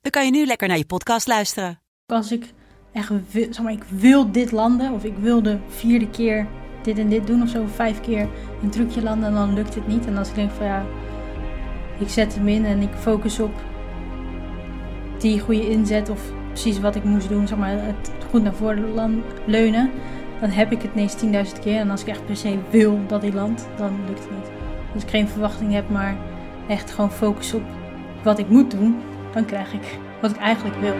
dan kan je nu lekker naar je podcast luisteren. Als ik echt wil, zeg maar, ik wil dit landen, of ik wil de vierde keer dit en dit doen, of zo, vijf keer een trucje landen, en dan lukt het niet. En als ik denk van ja, ik zet hem in en ik focus op die goede inzet, of precies wat ik moest doen, zeg maar, het goed naar voren leunen, dan heb ik het ineens 10.000 keer. En als ik echt per se wil dat hij landt, dan lukt het niet. Als ik geen verwachting heb, maar echt gewoon focus op wat ik moet doen, dan krijg ik wat ik eigenlijk wil.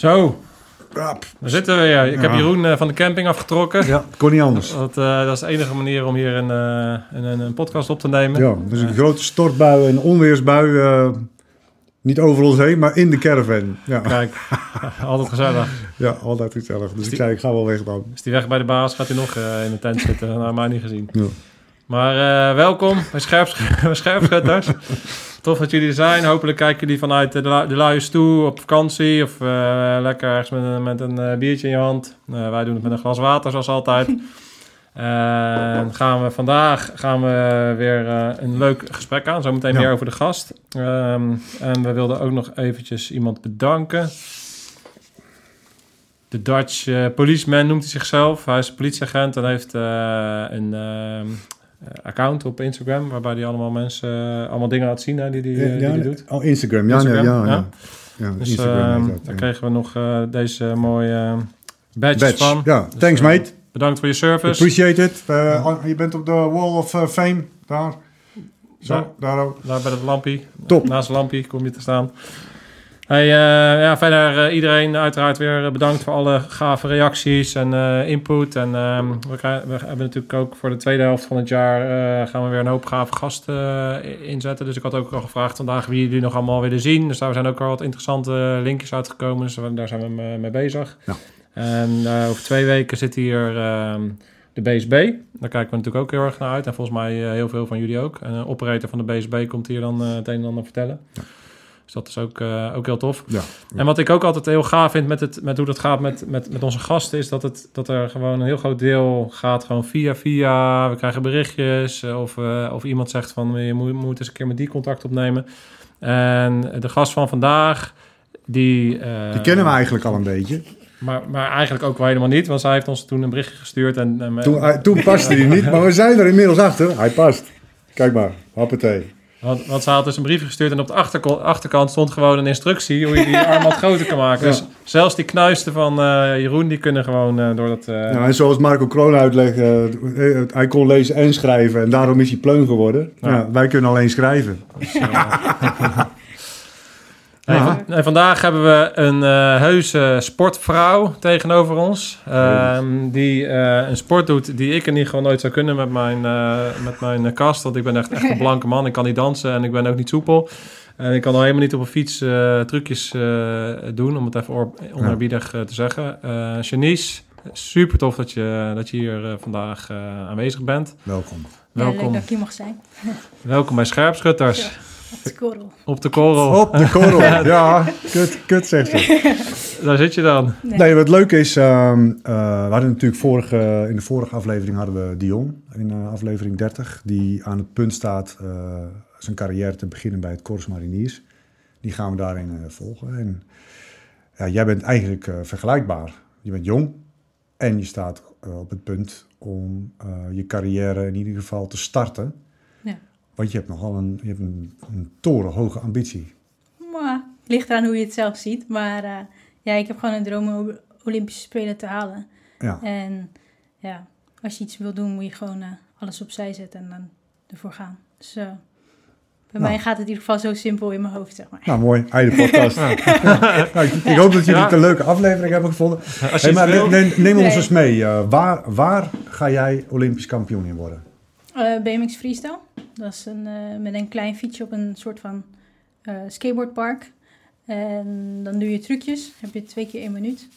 Zo, Rap. daar zitten we weer. Ik heb. Jeroen eh, van de camping afgetrokken. Ja, kon niet anders. Dat, eh, dat is de enige manier om hier een, eh, een, een, een podcast op te nemen. Ja, dus een grote stortbui en onweersbui. eh, niet over ons heen, maar in de caravan. Ja, Kijk, altijd gezellig. ja altijd gezellig. Dus ik zei, ik ga wel weg dan. Is die weg bij de baas, gaat hij nog in de tent zitten. Nou, mij niet gezien. Ja. Maar eh, welkom bij Scherps- bij Scherpschutters. Tof dat jullie er zijn. Hopelijk kijken jullie vanuit de, lu- de luie stoel op vakantie. Of eh, lekker ergens met, een- met een eh, biertje in je hand. Eh, wij doen het met een glas water zoals altijd. En gaan we vandaag gaan we weer een leuk gesprek aan. Zometeen Ja. meer over de gast. Ehm, en we wilden ook nog eventjes iemand bedanken. De Dutch eh, policeman noemt hij zichzelf. Hij is politieagent en heeft een ehm, eh, account op Instagram... waarbij hij allemaal mensen, eh, allemaal dingen laat zien hè, die, die, eh, die hij doet. Oh, Instagram. Ja, Instagram, ja, ja. ja. Dus Instagram ehm, dat, daar kregen we nog eh, deze mooie eh, Badge. van. Ja, Dus, thanks eh, mate. Bedankt voor je service. Appreciate it. Eh, oh, je bent op de Wall of eh, Fame. Daar. Zo, daar. Daar bij het lampie. Top. Naast het lampie kom je te staan. Hey, eh, ja, verder eh, iedereen uiteraard weer eh, bedankt voor alle gave reacties en input. En ehm, we, krijgen- we hebben natuurlijk ook voor de tweede helft van het jaar gaan we weer een hoop gave gasten inzetten. Dus ik had ook al gevraagd vandaag wie jullie nog allemaal willen zien. Dus daar zijn ook al wat interessante linkjes uitgekomen. Dus daar zijn we mee, bezig. Ja. En over twee weken zit hier ehm, de BSB. Daar kijken we natuurlijk ook heel erg naar uit. En volgens mij heel veel van jullie ook. En een operator van de BSB komt hier dan het een en ander vertellen. Dus dat is ook, eh, ook heel tof. Ja. En wat ik ook altijd heel gaaf vind met, het, met hoe dat gaat met, met, met onze gasten... is dat, het, dat er gewoon een heel groot deel gaat gewoon via via. We krijgen berichtjes eh, of, eh, of iemand zegt van... je moet, moet eens een keer met die contact opnemen. En de gast van vandaag... Die, Die kennen we eigenlijk al een beetje. maar, maar eigenlijk ook wel helemaal niet, want zij heeft ons toen een berichtje gestuurd. En, en Toen, toen paste hij niet, maar we zijn er inmiddels achter. Hij past. Kijk maar, hoppatee. Want, want ze had dus een briefje gestuurd en op de achterkant stond gewoon een instructie hoe je die arm wat groter kan maken. Ja. Dus zelfs die knuisten van eh, Jeroen, die kunnen gewoon eh, door dat... eh, Ja, en zoals Marco Kroon uitlegt, eh, hij kon lezen en schrijven en daarom is hij pleun geworden. Ja. Ja. wij kunnen alleen schrijven. Ja. vandaag hebben we een eh heuse sportvrouw tegenover ons. ehm, die eh, een sport doet die ik in ieder geval nooit zou kunnen met mijn, eh, met mijn kast. Want ik ben echt, echt een blanke man. Ik kan niet dansen en ik ben ook niet soepel. En ik kan al helemaal niet op een fiets eh, trucjes eh, doen, om het even onerbiedig te zeggen. Eh Janice, super tof dat je, dat je hier vandaag eh, aanwezig bent. Welkom. Ja, leuk Welkom, dat ik hier mag zijn. welkom bij Scherpschutters Op de korrel. op de korrel. Op de korrel. ja, kut, kut zegt ze. Daar zit je dan. Nee. Nee, wat leuk is, ehm, eh, we hadden natuurlijk vorige, in de vorige aflevering hadden we Dion, in eh, aflevering 30, die aan het punt staat eh, zijn carrière te beginnen bij het Corps Mariniers. Die gaan we daarin eh, volgen. En ja, jij bent eigenlijk vergelijkbaar. Je bent jong en je staat op het punt om eh, je carrière in ieder geval te starten. Ja. Want je hebt nogal een, je hebt een, een torenhoge ambitie. Maar ligt eraan hoe je het zelf ziet. Maar eh, ja, ik heb gewoon een droom om Olympische Spelen te halen. Ja. En ja, als je iets wil doen, moet je gewoon eh, alles opzij zetten en dan ervoor gaan. Dus eh, bij Nou. mij gaat het in ieder geval zo simpel in mijn hoofd, zeg maar. Nou, mooi. Einde podcast. nou, ik, ik hoop dat jullie het een leuke aflevering hebben gevonden. Als Hey, maar neem, neem ons Nee. eens mee. Eh, waar, waar ga jij Olympisch kampioen in worden? Eh, BMX Freestyle. Dat is een, eh, met een klein fietsje op een soort van eh, skateboardpark. En dan doe je trucjes. Heb je twee keer één minuut.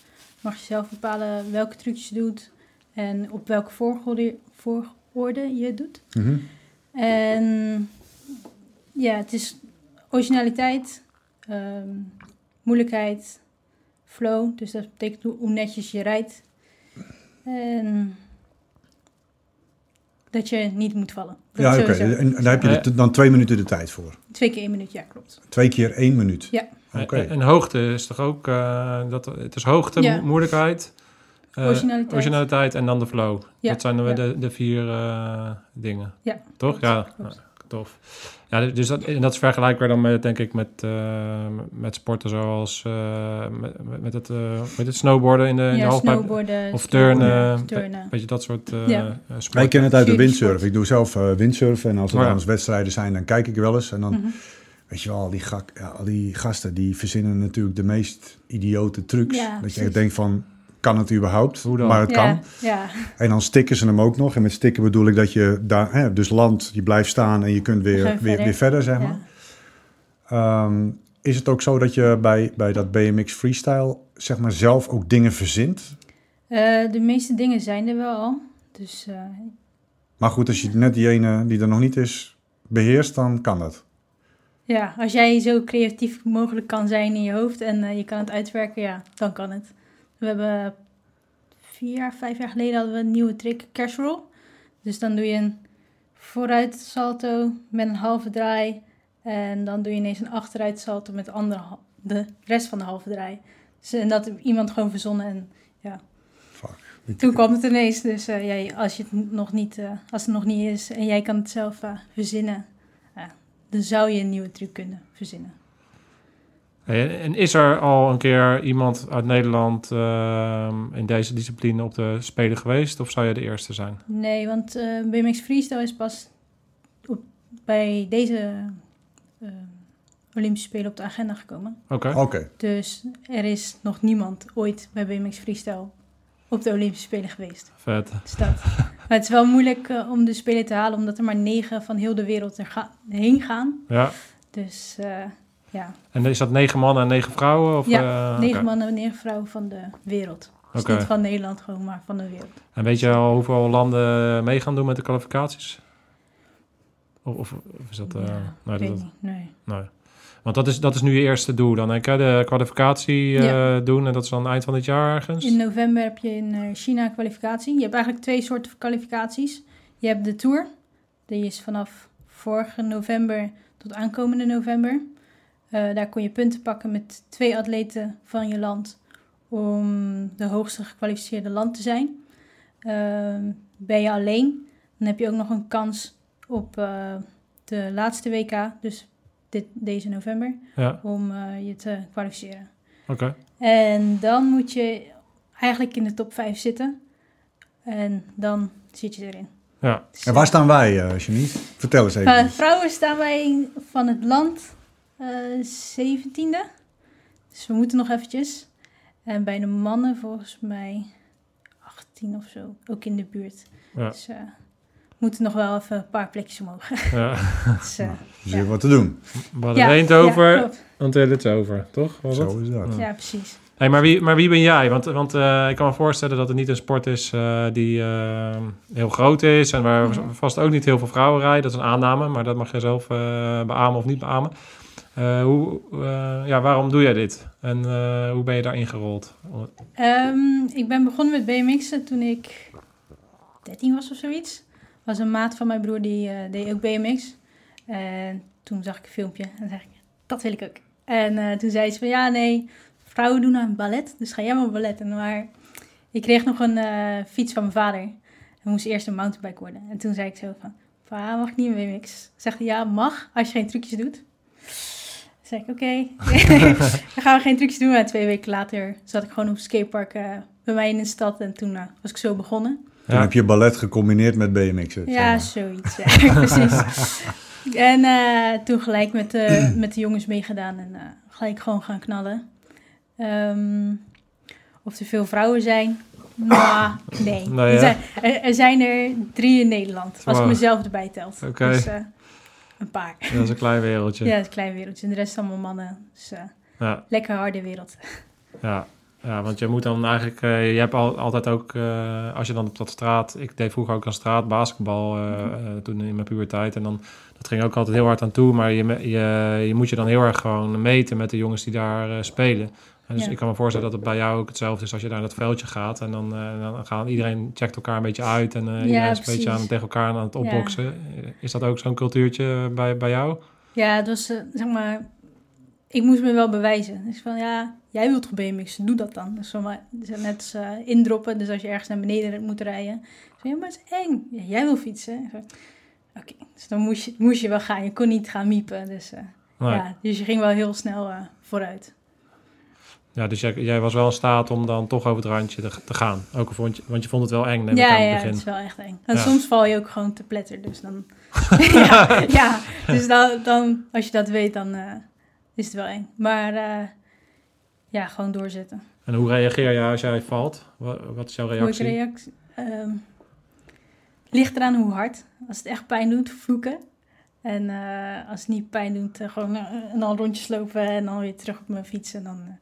Mag je zelf bepalen welke trucjes je doet. En op welke volgorde, volgorde je doet. Mhm. En ja, het is originaliteit, ehm, moeilijkheid, flow. Dus dat betekent hoe, hoe netjes je rijdt. En dat je niet moet vallen. Dat Ja, oké. En daar heb je de- dan twee minuten de tijd voor. Twee keer één minuut, ja, klopt. Twee keer één minuut. Ja. Oké. En, en hoogte is toch ook... eh, dat, het is hoogte, Ja. mo- moeilijkheid, eh, Originaliteit. originaliteit en dan de flow. Ja, Dat zijn de, ja. de, de vier eh, dingen. Ja, Toch? klopt, Ja, klopt. Tof. Ja, dus dat, en dat is vergelijkbaar dan met, denk ik, met, eh, met sporten zoals eh, met, met- het, eh, met het snowboarden in de, in de ja, snowboarden, Of turnen. turnen. Weet je, dat soort eh Ja. eh, Wij sporten. kennen het uit de windsurf. Ik doe zelf eh, windsurfen en als er Oh ja. dan eens wedstrijden zijn, dan kijk ik wel eens. En dan, Mhm. weet je wel, al die, gak, ja, al die gasten die verzinnen natuurlijk de meest idiote trucs. Ja, dat je echt denkt van, kan het überhaupt? Hoe dan? Maar het kan. Ja, ja, En dan stikken ze hem ook nog. En met stikken bedoel ik dat je daar, hè, dus land, je blijft staan en je kunt weer, weer, je weer, verder. verder, zeg maar. ja. Ehm, is het ook zo dat je bij, bij dat BMX freestyle, zeg maar, zelf ook dingen verzint? Eh, de meeste dingen zijn er wel al. Dus eh, Maar goed, als je net die ene die er nog niet is beheerst, dan kan dat. Ja, als jij zo creatief mogelijk kan zijn in je hoofd en eh, je kan het uitwerken, ja, dan kan het. We hebben vier jaar, vijf jaar geleden hadden we een nieuwe trick, cash roll. Dus dan doe je een vooruit salto met een halve draai en dan doe je ineens een achteruit salto met de, andere, de rest van de halve draai. Dus, en dat iemand gewoon verzonnen en ja. Fuck. Toen kwam het ineens, dus eh, ja, als, je het nog niet, eh, als het nog niet is en jij kan het zelf eh, verzinnen, dan zou je een nieuwe truc kunnen verzinnen. En, is er al een keer iemand uit Nederland ehm, in deze discipline op de Spelen geweest? Of zou jij de eerste zijn? Nee, want eh, BMX Freestyle is pas op, bij deze eh, Olympische Spelen op de agenda gekomen. Oké. Oké, Dus er is nog niemand ooit bij BMX Freestyle op de Olympische Spelen geweest. Vet. Dus dat. maar het is wel moeilijk eh, om de Spelen te halen, omdat er maar negen van heel de wereld er ga- heen gaan. Ja. Dus eh, ja, En is dat negen mannen en negen vrouwen? Of, Ja, eh, negen mannen en negen vrouwen van de wereld. Dus Oké. niet van Nederland gewoon, maar van de wereld. En weet je al hoeveel landen mee gaan doen met de kwalificaties? Of, of, of is dat... eh, ja, nee, dat, weet niet, nee. nee. Want dat is, dat is nu je eerste doel dan, ik, hè? De kwalificatie eh, Ja. doen. En dat is dan eind van dit jaar ergens? In november heb je in China kwalificatie. Je hebt eigenlijk twee soorten kwalificaties. Je hebt de Tour. Die is vanaf vorige november tot aankomende november. Eh, daar kon je punten pakken met twee atleten van je land om de hoogste gekwalificeerde land te zijn. Ehm, ben je alleen, dan heb je ook nog een kans op eh, de laatste WK, dus dit, deze november, Ja, om eh, je te kwalificeren. oké. En dan moet je eigenlijk in de top 5 zitten. En dan zit je erin. Ja. Dus, en waar staan wij, eh Janice? Vertel eens even. eh, vrouwen staan wij van het land eh 17e. Dus we moeten nog eventjes. En bij de mannen volgens mij 18 of zo. Ook in de buurt. Ja. Dus eh, we moeten nog wel even een paar plekjes omhoog. ja. dus, eh, Dus weer wat te doen. We hadden er eentje ja, over, klopt. until it's over, toch? Was het? Zo is dat. ja, precies. Hey, maar, wie, maar wie ben jij? Want, want eh, ik kan me voorstellen dat het niet een sport is eh, die eh, heel groot is en waar Ja. vast ook niet heel veel vrouwen rijden. Dat is een aanname, maar dat mag je zelf eh beamen of niet beamen. Eh, eh, ja, waarom doe jij dit? En eh, hoe ben je daarin gerold? Ehm, ik ben begonnen met BMX'en toen ik 13 was of zoiets. was een maat van mijn broer die deed ook BMX. En toen zag ik een filmpje en zei ik, dat wil ik ook. En toen zei ze van ja, nee, vrouwen doen aan ballet, dus ga jij maar balletten. Maar ik kreeg nog een fiets van mijn vader. En moest eerst een mountainbike worden. En toen zei ik zo van, pa, mag ik niet een BMX? Zegt hij, ja, mag, als je geen trucjes doet. Toen zei ik, oké, dan gaan we geen trucjes doen. Maar twee weken later zat ik gewoon op een skatepark eh, bij mij in de stad. En toen eh, was ik zo begonnen. Dan heb je ballet gecombineerd met BMX. Ja, zoiets. Ja, precies. En eh, toen gelijk met de, met de jongens meegedaan en eh, gelijk gewoon gaan knallen. Ehm, of er veel vrouwen zijn? Nou, nee. Nee, er, zijn, er, er zijn er drie in Nederland, als ik mezelf erbij telt. Oké. Dus eh, een paar. Dat is een klein wereldje. Ja, het is een klein wereldje. En de rest allemaal mannen. Dus eh, Ja, lekker harde wereld. ja. Ja, want je moet dan eigenlijk, eh, je hebt al, altijd ook, eh, als je dan op dat straat, ik deed vroeger ook aan straat basketbal eh, toen in mijn puberteit en dan, dat ging ook altijd heel hard aan toe, maar je, je, je moet je dan heel erg gewoon meten met de jongens die daar spelen. Dus Ja. ik kan me voorstellen dat het bij jou ook hetzelfde is als je naar dat veldje gaat en dan, eh, dan gaan iedereen checkt elkaar een beetje uit en eh, iedereen is een beetje aan, tegen elkaar aan het opboksen. Is dat ook zo'n cultuurtje bij, bij jou? Ja, het was, eh, zeg maar, ik moest me wel bewijzen. Dus van, ja, jij wilt BMX, doe dat dan. Dus van, maar, dus net eh, indroppen, dus als je ergens naar beneden moet rijden. Ja, maar het is eng. Ja, jij wil fietsen. Zo, Oké, dus dan moest je, moest je wel gaan. Je kon niet gaan miepen. Dus, eh, Nee. ja, dus je ging wel heel snel eh, vooruit. Ja, dus jij, jij was wel in staat om dan toch over het randje te, te gaan. Ook al vond je, want je vond het wel eng neem ik Ja, aan het ja, begin. het is wel echt eng. En Ja. soms val je ook gewoon te pletter. Dus dan, ja, ja, dus dan, dan, als je dat weet, dan eh, is het wel eng. Maar eh, ja, gewoon doorzetten. En hoe reageer je als jij valt? Wat, wat is jouw Hoe ik reactie? reactie? Ehm, ligt eraan hoe hard. Als het echt pijn doet, vloeken. En eh, als het niet pijn doet, gewoon eh, en dan rondjes lopen en dan weer terug op mijn fiets en dan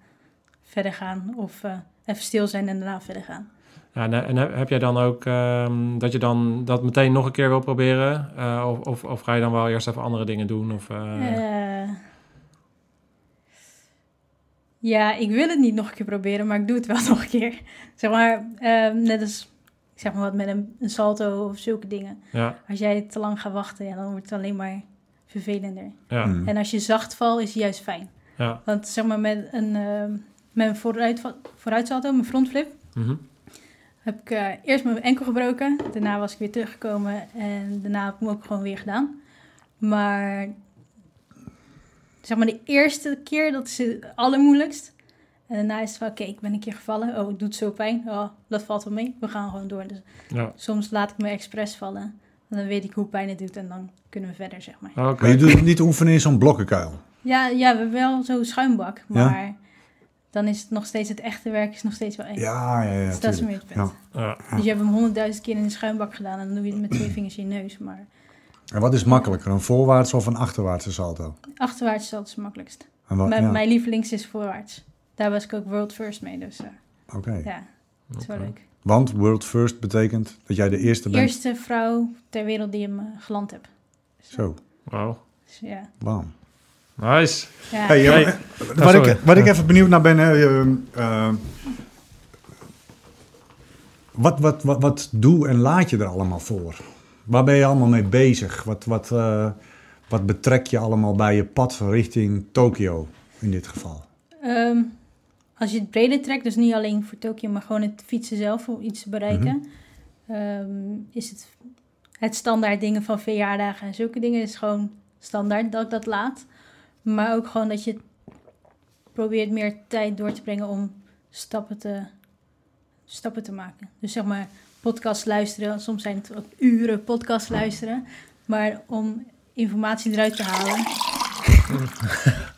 verder gaan. Of eh, even stil zijn en daarna verder gaan. Ja, en, en heb jij dan ook ehm, dat je dan dat meteen nog een keer wil proberen? Eh, of, of, of ga je dan wel eerst even andere dingen doen? Of, eh, Eh, ja, ik wil het niet nog een keer proberen, maar ik doe het wel nog een keer. Zeg maar, ehm, net als ik zeg maar wat met een, een salto of zulke dingen. ja, Als jij te lang gaat wachten, ja, dan wordt het alleen maar vervelender. ja, Hmm. En als je zacht valt, is het juist fijn. ja. Want zeg maar met een, ehm met een vooruit, vooruitsalto, mijn frontflip, Mhm. heb ik eh, eerst mijn enkel gebroken. Daarna was ik weer teruggekomen en daarna heb ik hem ook gewoon weer gedaan. Maar zeg maar de eerste keer, dat is het allermoeilijkst. En daarna is het van, oké, ik ben een keer gevallen. Oh, het doet zo pijn. Oh, dat valt wel mee. We gaan gewoon door. Dus ja. soms laat ik me expres vallen. En dan weet ik hoe pijn het doet en dan kunnen we verder, zeg maar. Oké. Maar je doet het niet oefenen in zo'n blokkenkuil. Ja, ja, we hebben wel zo'n schuimbak. Ja? Dan is het nog steeds, het echte werk is nog steeds wel eng. Ja, ja, ja. dus dat is tuurlijk. meer het punt. Ja. Ja. Dus je hebt hem honderdduizend keer in de schuimbak gedaan en dan doe je het met twee vingers in je neus. Maar En wat is makkelijker, een voorwaarts of een achterwaartse salto? achterwaarts is altijd het makkelijkst. En wat, Mijn, ja. mijn lievelings is voorwaarts. Daar was ik ook world first mee, dus eh, Oké. ja, dat is wel leuk. Want world first betekent dat jij de eerste De bent. eerste vrouw ter wereld die hem eh, geland heb. Zo, Wauw. Dus ja, bam. Nice. ja. Hey, Hey. Oh, wat, ik, wat ik even benieuwd naar ben, eh, eh, eh, wat, wat, wat, wat doe en laat je er allemaal voor? Waar ben je allemaal mee bezig? Wat, wat, eh, wat betrek je allemaal bij je pad richting Tokio in dit geval? Ehm, als je het breder trekt, dus niet alleen voor Tokio, maar gewoon het fietsen zelf om iets te bereiken, ehm, is het het standaard dingen van verjaardagen en zulke dingen is gewoon standaard dat ik dat laat. Maar ook gewoon dat je probeert meer tijd door te brengen om stappen te, stappen te maken. Dus zeg maar podcast luisteren, soms zijn het ook uren podcast luisteren, maar om informatie eruit te halen.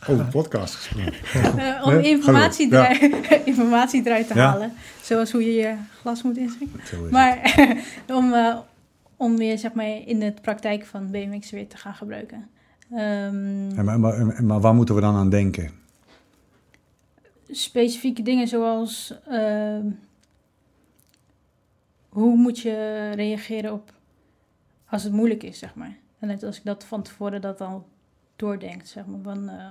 Oh, podcast gesproken. Eh, om informatie, informatie eruit te Ja. halen. Zoals hoe je je glas moet inschenken. Maar om, eh, om weer zeg maar, in de praktijk van BMX weer te gaan gebruiken. Ehm, En maar, maar, maar waar moeten we dan aan denken? specifieke dingen zoals ehm, hoe moet je reageren op als het moeilijk is, zeg maar. En net als ik dat van tevoren dat al doordenkt, zeg maar. Van, eh,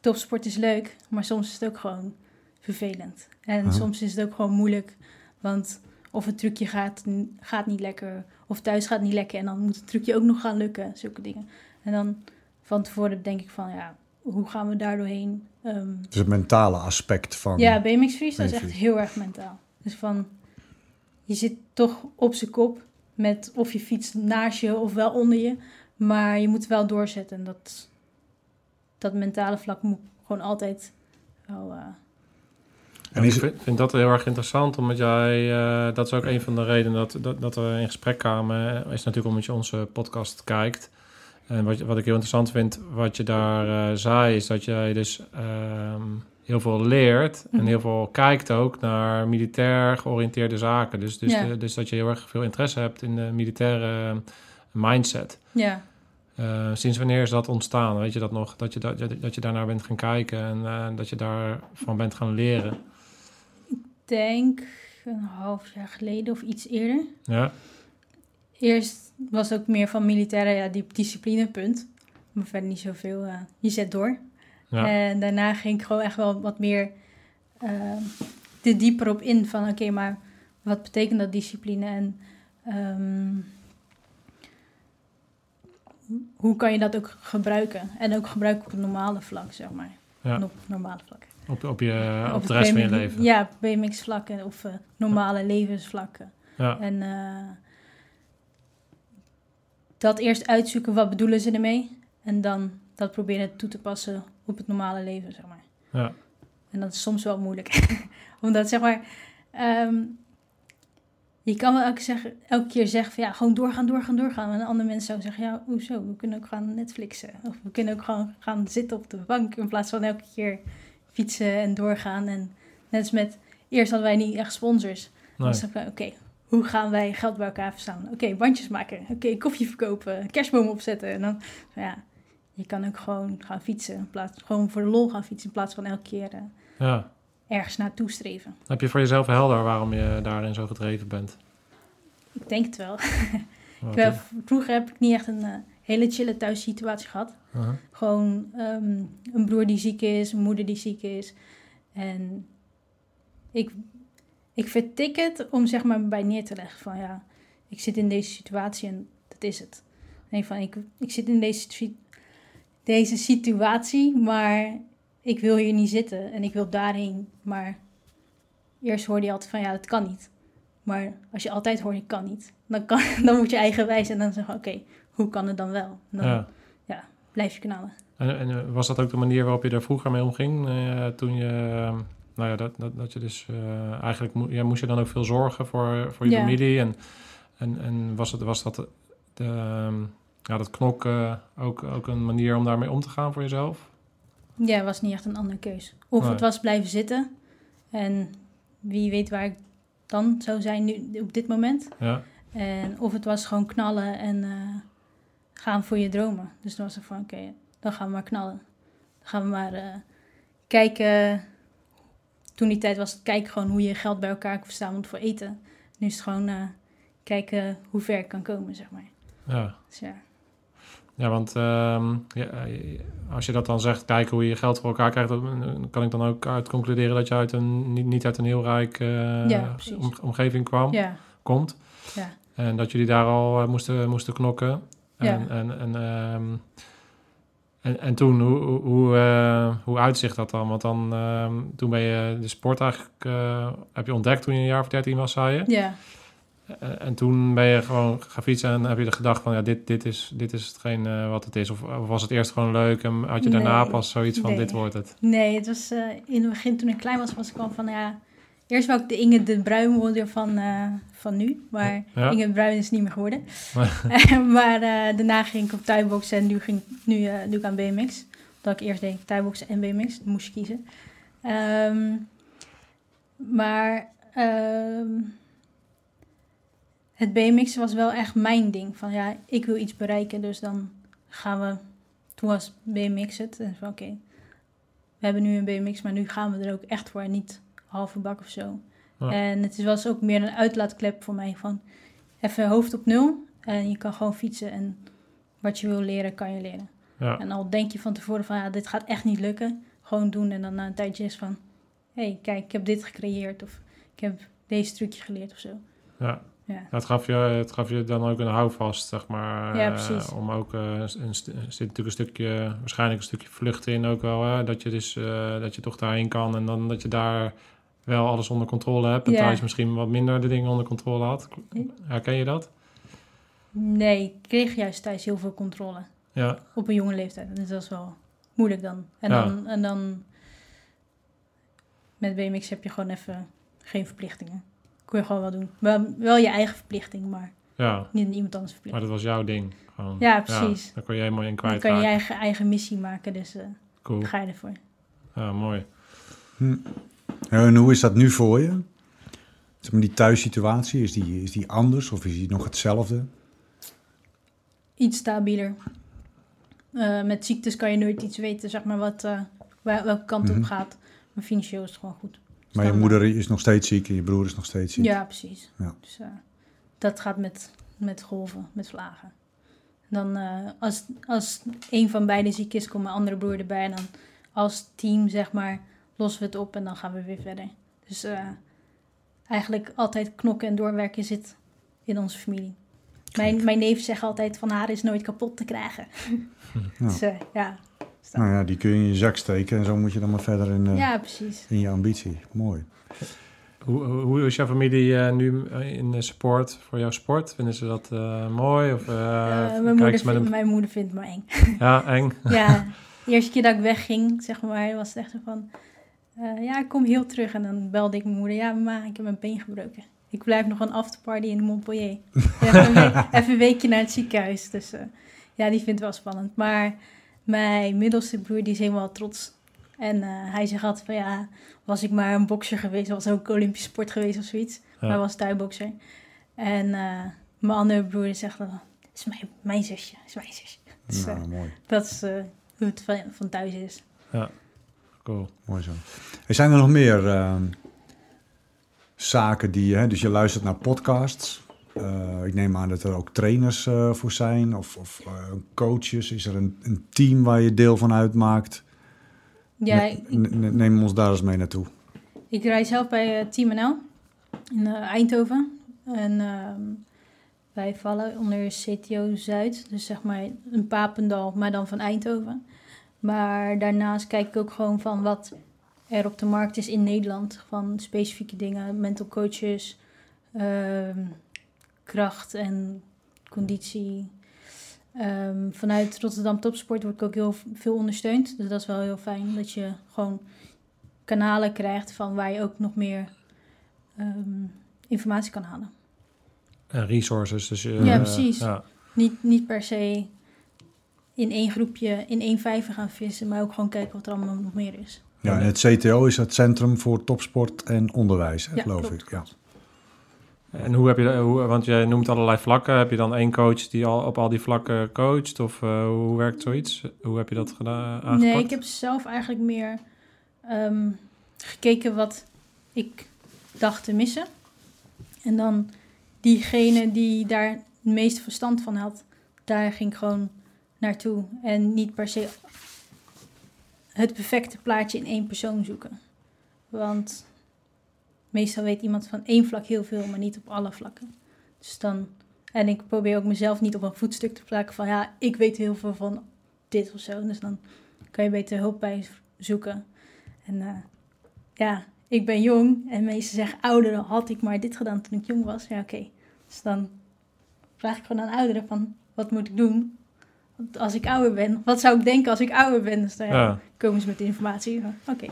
topsport is leuk, maar soms is het ook gewoon vervelend. En soms is het ook gewoon moeilijk, want of het trucje gaat, gaat niet lekker, of thuis gaat niet lekker en dan moet het trucje ook nog gaan lukken, zulke dingen. En dan van tevoren denk ik van, ja, hoe gaan we daar doorheen? ehm, Dus het mentale aspect van... ja, BMX freestyle is echt heel erg mentaal. Dus van, je zit toch op zijn kop met of je fiets naast je of wel onder je. Maar je moet wel doorzetten. En dat, dat mentale vlak moet gewoon altijd wel... eh, En is ik vind, vind dat heel erg interessant, omdat jij, eh, dat is ook een van de redenen dat, dat, dat we in gesprek kwamen, is natuurlijk omdat je onze podcast kijkt. En wat, wat ik heel interessant vind, wat je daar eh, zei, is dat jij dus ehm, heel veel leert en Mhm. heel veel kijkt ook naar militair georiënteerde zaken. Dus, dus, Ja. de- dus dat je heel erg veel interesse hebt in de militaire mindset. ja, Eh, sinds wanneer is dat ontstaan? Weet je dat nog? Dat je, dat, dat je daarnaar bent gaan kijken en eh, dat je daarvan bent gaan leren. denk een half jaar geleden of iets eerder. Ja, Eerst was het ook meer van militaire ja, die discipline, punt. Maar verder niet zoveel. eh, je zet door. ja, En daarna ging ik gewoon echt wel wat meer eh, er dieper op in. Van oké, maar wat betekent dat discipline? En ehm, hoe kan je dat ook gebruiken? En ook gebruiken op het normale vlak, zeg maar. ja. Op normale vlak. Op, op, je, op, het de rest van je leven. Ja, BMX-vlakken of eh, normale levensvlakken. Ja, En eh, dat eerst uitzoeken, wat bedoelen ze ermee? En dan dat proberen toe te passen op het normale leven, zeg maar. ja, En dat is soms wel moeilijk. Omdat, zeg maar, ehm, je kan wel elke, zeggen, elke keer zeggen van ja, gewoon doorgaan, doorgaan, doorgaan. En een ander mens zou zeggen, ja, hoezo? We kunnen ook gaan Netflixen. Of we kunnen ook gewoon gaan zitten op de bank in plaats van elke keer fietsen en doorgaan. En net als met, eerst hadden wij niet echt sponsors. nee. Dan zeg ik, oké, hoe gaan wij geld bij elkaar verzamelen? Oké, bandjes maken. Oké, koffie verkopen. Kerstboom opzetten. En dan, ja, je kan ook gewoon gaan fietsen. In plaats, gewoon voor de lol gaan fietsen. In plaats van elke keer eh, ja. ergens naartoe streven. Heb je voor jezelf helder waarom je daarin zo gedreven bent? Ik denk het wel. Ik heb- vroeger heb ik niet echt een eh, hele chille thuissituatie gehad. Uh-huh. Gewoon ehm, een broer die ziek is, een moeder die ziek is. En ik, ik vertik het om zeg maar bij neer te leggen van ja, ik zit in deze situatie en dat is het. Nee, van ik, ik zit in deze, deze situatie, maar ik wil hier niet zitten en ik wil daarheen. Maar eerst hoorde je altijd van ja, dat kan niet. Maar als je altijd hoort, ik kan niet, dan, kan, dan moet je eigenwijs en dan zeggen, oké, hoe kan het dan wel? Dan, Ja. blijf je knallen. En, en eh, was dat ook de manier waarop je er vroeger mee omging? eh, toen je, eh, nou ja, dat, dat, dat je dus eh, eigenlijk mo- ja, moest je dan ook veel zorgen voor, voor je Ja. familie. En, en, en was, het, was dat, de, ehm, ja, dat knokken ook, ook een manier om daarmee om te gaan voor jezelf? Ja, het was niet echt een andere keus. Of Nee. het was blijven zitten. En wie weet waar ik dan zou zijn nu op dit moment. Ja, En of het was gewoon knallen en eh, gaan voor je dromen. Dus dan was het van, oké, dan gaan we maar knallen. Dan gaan we maar eh, kijken. Toen die tijd was het kijken gewoon hoe je geld bij elkaar kan verzamelen voor eten. Nu is het gewoon eh, kijken hoe ver ik kan komen, zeg maar. ja. Dus ja. Ja, want ehm, ja, eh, als je dat dan zegt, kijken hoe je geld voor elkaar krijgt, dan kan ik dan ook uit concluderen dat je uit een, niet, niet uit een heel rijk eh, Ja, om- omgeving kwam, Ja, komt. ja. En dat jullie daar al moesten, moesten knokken. En, Ja. en, en, ehm, en, en toen, hoe, hoe, hoe, eh, hoe uitzicht dat dan? Want dan, ehm, toen ben je de sport eigenlijk, eh, heb je ontdekt toen je een jaar of 13 was, zei je. ja. En, en toen ben je gewoon gaan fietsen en heb je er gedacht van, ja, dit, dit, is, dit is hetgeen eh, wat het is. Of, of was het eerst gewoon leuk en had je daarna Nee. pas zoiets van, Nee. dit wordt het. Nee, het was in het begin toen ik klein was, was ik al van ja. Eerst wou ik de Inge de Bruin worden van, eh, van nu. Maar Ja. Inge de Bruin is niet meer geworden. maar eh, daarna ging ik op tuinboksen en nu, ging, nu eh, doe ik aan BMX. Dat ik eerst deed tuinboksen en BMX. Dan moest je kiezen. Ehm, maar ehm, het BMX was wel echt mijn ding. Van ja, ik wil iets bereiken, dus dan gaan we... Toen was BMX het. En van oké, we hebben nu een BMX, maar nu gaan we er ook echt voor. En niet halve bak of zo. Ja. En het was ook meer een uitlaatklep voor mij. Van even hoofd op nul. En je kan gewoon fietsen. En wat je wil leren, kan je leren. Ja, En al denk je van tevoren van ja, dit gaat echt niet lukken. Gewoon doen. En dan na een tijdje is van... Hé, hey, kijk, ik heb dit gecreëerd. Of ik heb deze trucje geleerd of zo. ja. Ja. Het gaf, je, het gaf je dan ook een houvast, zeg maar. Ja, eh, precies. om ook, eh, een, er zit natuurlijk een stukje, waarschijnlijk een stukje vlucht in ook wel. Hè? Dat je dus, eh, dat je toch daarheen kan en dan dat je daar wel alles onder controle hebt. En Ja. thuis misschien wat minder de dingen onder controle had. Herken je dat? Nee, ik kreeg juist thuis heel veel controle. Ja, Op een jonge leeftijd. Dus dat is wel moeilijk dan. En, Ja. dan, en dan met BMX heb je gewoon even geen verplichtingen. Kun je gewoon wel doen. Wel, wel je eigen verplichting, maar ja. niet iemand anders Maar verplichting. dat was jouw ding. Gewoon. Ja, precies. daar kon je helemaal in Dan kwijt kan je je eigen, eigen missie maken, dus eh Cool. ga je ervoor. Ja, mooi. En hoe is dat nu voor je? Zeg maar, die thuissituatie, is die, is die anders of is die nog hetzelfde? Iets stabieler. Eh, met ziektes kan je nooit iets weten, zeg maar, wat, eh, waar- welke kant Mhm. op gaat. Maar financieel is het gewoon goed. Maar je moeder is nog steeds ziek en je broer is nog steeds ziek. Ja, precies. Ja. Dus eh, dat gaat met, met golven, met vlagen. Dan als, als een van beiden ziek is, komt mijn andere broer erbij. En dan als team, zeg maar, lossen we het op en dan gaan we weer verder. Dus eh, eigenlijk altijd knokken en doorwerken zit in onze familie. Mijn, mijn neef zegt altijd van haar is nooit kapot te krijgen. Ja. Dus eh, ja. Nou ja, die kun je in je zak steken en zo moet je dan maar verder in, eh, ja, precies. in je ambitie. Mooi. Hoe, hoe is jouw familie eh, nu in de support voor jouw sport? Vinden ze dat eh, mooi? Of, mijn, moeder vindt, een... mijn moeder vindt me eng. Ja, eng. Ja, de eerste keer dat ik wegging, zeg maar, was het echt zo van... eh, ja, ik kom heel terug. En dan belde ik mijn moeder. Ja, ma, ik heb mijn been gebroken. Ik blijf nog een afterparty in Montpellier. even, een week- even een weekje naar het ziekenhuis. Dus eh, ja, die vindt het wel spannend. Maar mijn middelste broer, die is helemaal trots. En eh, hij zegt altijd van, ja, was ik maar een bokser geweest... was ook Olympisch sport geweest of zoiets. Ja. Hij was thuisbokser. En mijn andere broer zegt dan... Het is mijn, mijn zusje, is mijn zusje. Dus, Nou, mooi. dat is hoe het van, van thuis is. Cool. Mooi zo. Er zijn er nog meer ehm, zaken die, hè, dus je luistert naar podcasts. Eh, ik neem aan dat er ook trainers eh, voor zijn of, of eh, coaches. Is er een, een team waar je deel van uitmaakt? Ja, Ne- ik, ne- neem ons daar eens mee naartoe. ik rijd zelf bij Team NL in eh, Eindhoven. En ehm, wij vallen onder CTO Zuid. Dus zeg maar een Papendal, maar dan van Eindhoven. Maar daarnaast kijk ik ook gewoon van wat er op de markt is in Nederland. Van specifieke dingen, mental coaches, ehm, kracht en conditie. Ehm, vanuit Rotterdam Topsport word ik ook heel veel ondersteund. Dus dat is wel heel fijn dat je gewoon kanalen krijgt van waar je ook nog meer ehm, informatie kan halen. En resources. Dus, eh, Ja, precies. Ja. Niet, niet per se in één groepje, in één vijver gaan vissen, maar ook gewoon kijken wat er allemaal nog meer is. Ja, en het CTO is het Centrum voor Topsport en Onderwijs, hè, Ja, geloof klopt, ik. Ja. En hoe heb je, hoe, want jij noemt allerlei vlakken. Heb je dan één coach die al op al die vlakken coacht? Of eh, hoe werkt zoiets? Hoe heb je dat gedaan, aangepakt? Nee, ik heb zelf eigenlijk meer ehm, gekeken wat ik dacht te missen. En dan diegene die daar het meeste verstand van had, daar ging ik gewoon naartoe. En niet per se het perfecte plaatje in één persoon zoeken. Want meestal weet iemand van één vlak heel veel, maar niet op alle vlakken. Dus dan, en ik probeer ook mezelf niet op een voetstuk te plakken van ja, ik weet heel veel van dit of zo. Dus dan kan je beter hulp bij zoeken. En eh, ja, ik ben jong en meesten zeggen ouder had ik maar dit gedaan toen ik jong was. Ja, oké. Dus dan vraag ik gewoon aan ouderen van wat moet ik doen als ik ouder ben? Wat zou ik denken als ik ouder ben? Dus dan ja, Ja, komen ze met de informatie. Oké,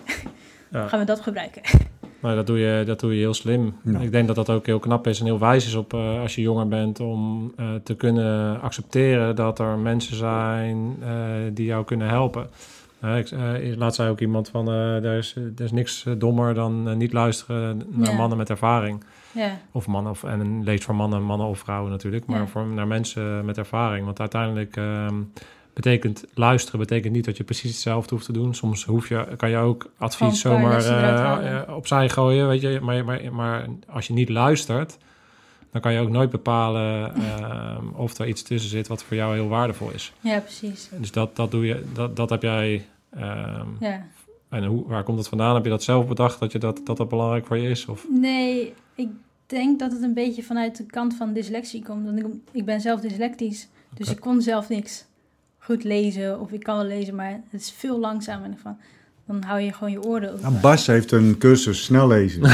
ja. gaan we dat gebruiken. Maar dat doe, je, dat doe je heel slim. Ja. Ik denk dat dat ook heel knap is en heel wijs is op, eh, als je jonger bent om eh, te kunnen accepteren dat er mensen zijn eh, die jou kunnen helpen. Eh, ik, eh, laatst zei ook iemand van, eh, er, is, er is niks eh, dommer dan eh, niet luisteren naar Ja. mannen met ervaring. Ja, Of mannen, of, en leest voor mannen, mannen of vrouwen natuurlijk, maar Ja. voor, naar mensen met ervaring. Want uiteindelijk ehm, betekent luisteren betekent niet dat je precies hetzelfde hoeft te doen. Soms hoef je, kan je ook advies zomaar eh, eh, opzij gooien, weet je. Maar, maar, maar als je niet luistert, dan kan je ook nooit bepalen ehm, of er iets tussen zit wat voor jou heel waardevol is. ja precies. Dus dat, dat doe je, dat, dat heb jij. ehm, Ja. En hoe, waar komt dat vandaan? Heb je dat zelf bedacht dat je dat, dat, dat belangrijk voor je is? Of? Nee, ik denk dat het een beetje vanuit de kant van dyslexie komt. Want ik, ik ben zelf dyslectisch, dus ik kon zelf niks goed lezen. Of ik kan wel lezen, maar het is veel langzamer. En van, dan hou je gewoon je oren open. Nou, Bas heeft een cursus snel lezen.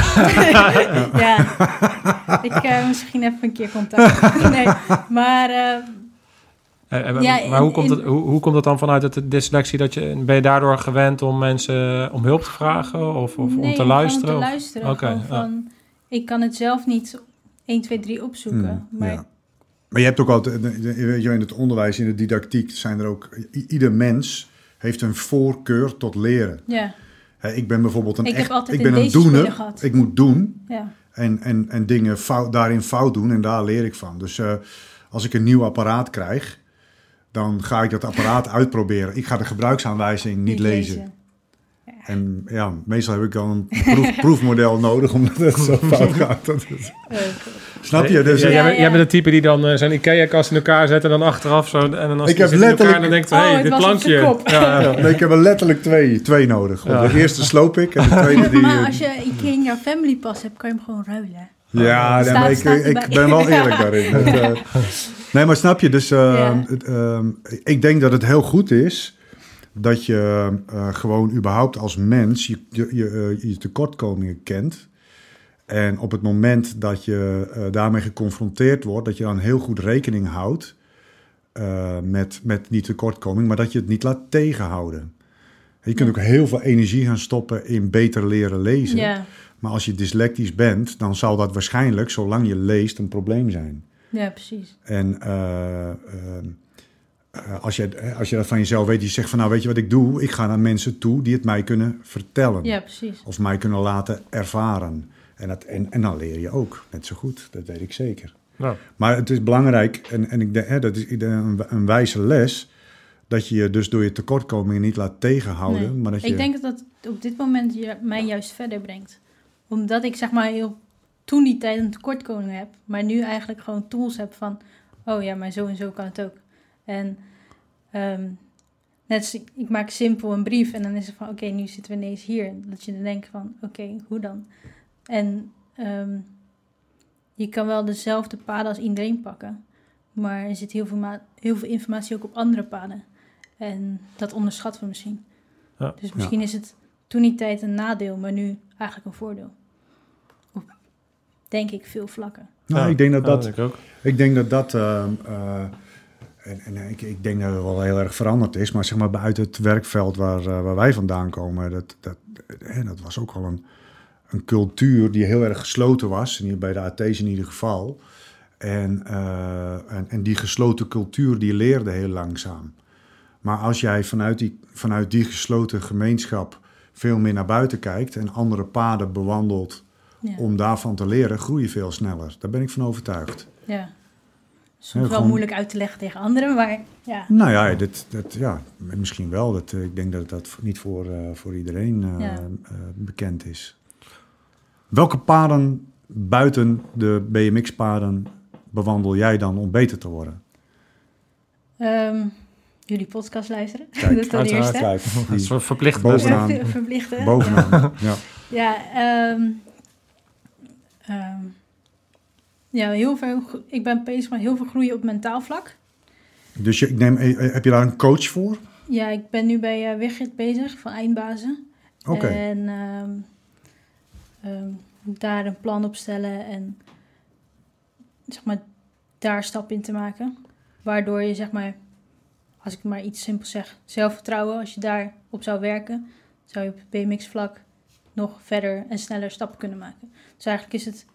ja, ik eh, misschien even een keer contact. nee, maar eh, Eh, Ja, maar hoe komt, het, hoe, hoe komt het dan vanuit het dyslexie? Dat je, ben je daardoor gewend om mensen om hulp te vragen of, of om te luisteren? te luisteren. Oké, ja. ik kan het zelf niet 1, 2, 3 opzoeken. Hmm, maar ja. Maar je hebt ook altijd, weet je, in het onderwijs, in de didactiek, zijn er ook, ieder mens heeft een voorkeur tot leren. ja, ik ben bijvoorbeeld een Ik echt, ben een doener. gehad. Ik moet doen ja, en, en, en dingen fout, daarin fout doen en daar leer ik van. Dus eh, als ik een nieuw apparaat krijg, dan ga ik dat apparaat uitproberen. Ik ga de gebruiksaanwijzing niet lezen. En ja, meestal heb ik dan een proef, proefmodel nodig, omdat het zo fout gaat. Dat is- snap je? Dus Ja, eh, jij, Ja, bent- ja. jij bent het type die dan eh, zijn IKEA-kast in elkaar zet en dan achteraf zo... En dan als Ik heb in elkaar, letterlijk- dan denkt Oh, hey, het dit plankje. Ja, ja. nee, ik heb er letterlijk twee, twee nodig. De eerste sloop ik en de tweede die... maar eh, als je Ikea in jouw family pas hebt, kan je hem gewoon ruilen. Ja, nee, maar ik, staat ik erbij. ben wel eerlijk daarin. Eh, nee, maar snap je? Dus eh, ehm, ik denk dat het heel goed is dat je eh, gewoon überhaupt als mens je, je, je, eh, je tekortkomingen kent. En op het moment dat je eh, daarmee geconfronteerd wordt, dat je dan heel goed rekening houdt met, met die tekortkoming, maar dat je het niet laat tegenhouden. Je kunt ook heel veel energie gaan stoppen in beter leren lezen. Maar als je dyslectisch bent, dan zal dat waarschijnlijk, zolang je leest, een probleem zijn. ja, precies. En eh, eh, eh, als, je, eh, als je dat van jezelf weet, je zegt van nou weet je wat ik doe? Ik ga naar mensen toe die het mij kunnen vertellen. Ja, precies. Of mij kunnen laten ervaren. En, dat, en, en dan leer je ook, net zo goed. Dat weet ik zeker. Nou, Maar het is belangrijk, en, en ik denk, hè, dat is een, een wijze les, dat je je dus door je tekortkomingen niet laat tegenhouden. Nee. Maar dat je, Ik denk dat dat op dit moment je, mij juist verder brengt. Omdat ik zeg maar heel, toen die tijd een tekortkoming heb, maar nu eigenlijk gewoon tools heb van, oh ja, maar zo en zo kan het ook. En ehm, net als ik, ik maak simpel een brief en dan is het van, oké, nu zitten we ineens hier. Dat je dan denkt van, oké, hoe dan? En ehm, je kan wel dezelfde paden als iedereen pakken, maar er zit heel veel, ma- heel veel informatie ook op andere paden. En dat onderschatten we misschien. Ja. Dus misschien is het toen die tijd een nadeel, maar nu eigenlijk een voordeel. Op, denk ik, veel vlakken. nou, ja, ik denk dat ja, dat denk ik ook. Ik denk dat dat. ehm, eh, en en ik, ik denk dat het wel heel erg veranderd is. Maar zeg maar buiten het werkveld waar, eh, waar wij vandaan komen. Dat, dat, hè, dat was ook al een, een cultuur die heel erg gesloten was. En hier bij de AT's in ieder geval. En, eh, en, en die gesloten cultuur die leerde heel langzaam. Maar als jij vanuit die, vanuit die gesloten gemeenschap veel meer naar buiten kijkt. En andere paden bewandelt Ja. om daarvan te leren, groei je veel sneller. Daar ben ik van overtuigd. ja. Soms Ja, wel gewoon- moeilijk uit te leggen tegen anderen, maar ja. Nou ja, dit, dat, ja misschien wel. Dat, eh, ik denk dat dat niet voor, eh, voor iedereen eh, Ja. eh, bekend is. Welke paden buiten de BMX-paden bewandel jij dan om beter te worden? Ehm, jullie podcast luisteren. Kijk, dat is dan eerste. Kijk, Dat is verplicht Bovenaan. Ja, verplichten. bovenaan. Ja. Ja, ehm, ehm, ja heel veel, ik ben bezig met heel veel groeien op mentaal vlak. Dus je, ik neem, eh, heb je daar een coach voor? Ja, ik ben nu bij eh Wigert bezig van Eindbazen. Oké. En ehm, ehm, daar een plan op stellen en zeg maar daar stap in te maken. Waardoor je zeg maar, als ik maar iets simpels zeg, zelfvertrouwen, als je daarop zou werken, zou je op BMX vlak nog verder en sneller stappen kunnen maken. Dus eigenlijk is het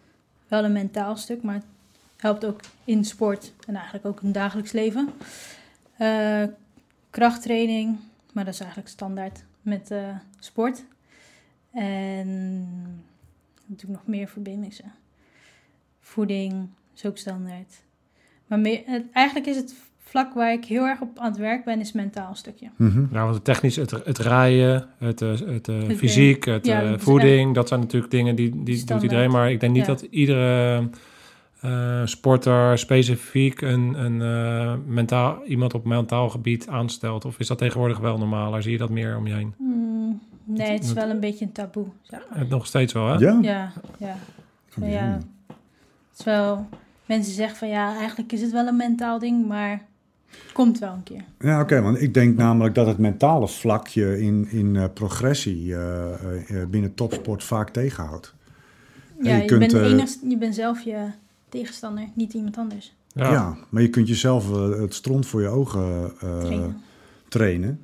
wel een mentaal stuk, maar het helpt ook in sport en eigenlijk ook in dagelijks leven. Eh, krachttraining, maar dat is eigenlijk standaard met eh, sport. En ik nog meer BMX'en? Voeding is ook standaard. Maar meer, het- eigenlijk is het vlak waar ik heel erg op aan het werk ben, is het mentaal stukje. Mhm. Ja, want het technisch, het, het rijden, het, eh, het, eh, Het, fysiek, het ja, eh, voeding, dat zijn natuurlijk dingen die, die doet iedereen. Maar ik denk niet Ja. dat iedere eh, sporter specifiek een, een eh, mentaal, iemand op mentaal gebied aanstelt. Of is dat tegenwoordig wel normaler? Zie je dat meer om je heen? Hmm, nee, het is wel een beetje een taboe. Zeg maar. Het nog steeds wel, hè? Ja? Ja, ja. Ja. Terwijl mensen zeggen van ja, eigenlijk is het wel een mentaal ding, maar het komt wel een keer. Ja, oké, want ik denk namelijk dat het mentale vlakje in, in eh, progressie eh, eh, binnen topsport vaak tegenhoudt. En Ja, je je, kunt, bent, je bent zelf je tegenstander, niet iemand anders. Ja. Ja. maar je kunt jezelf het stront voor je ogen eh, Trainen. trainen.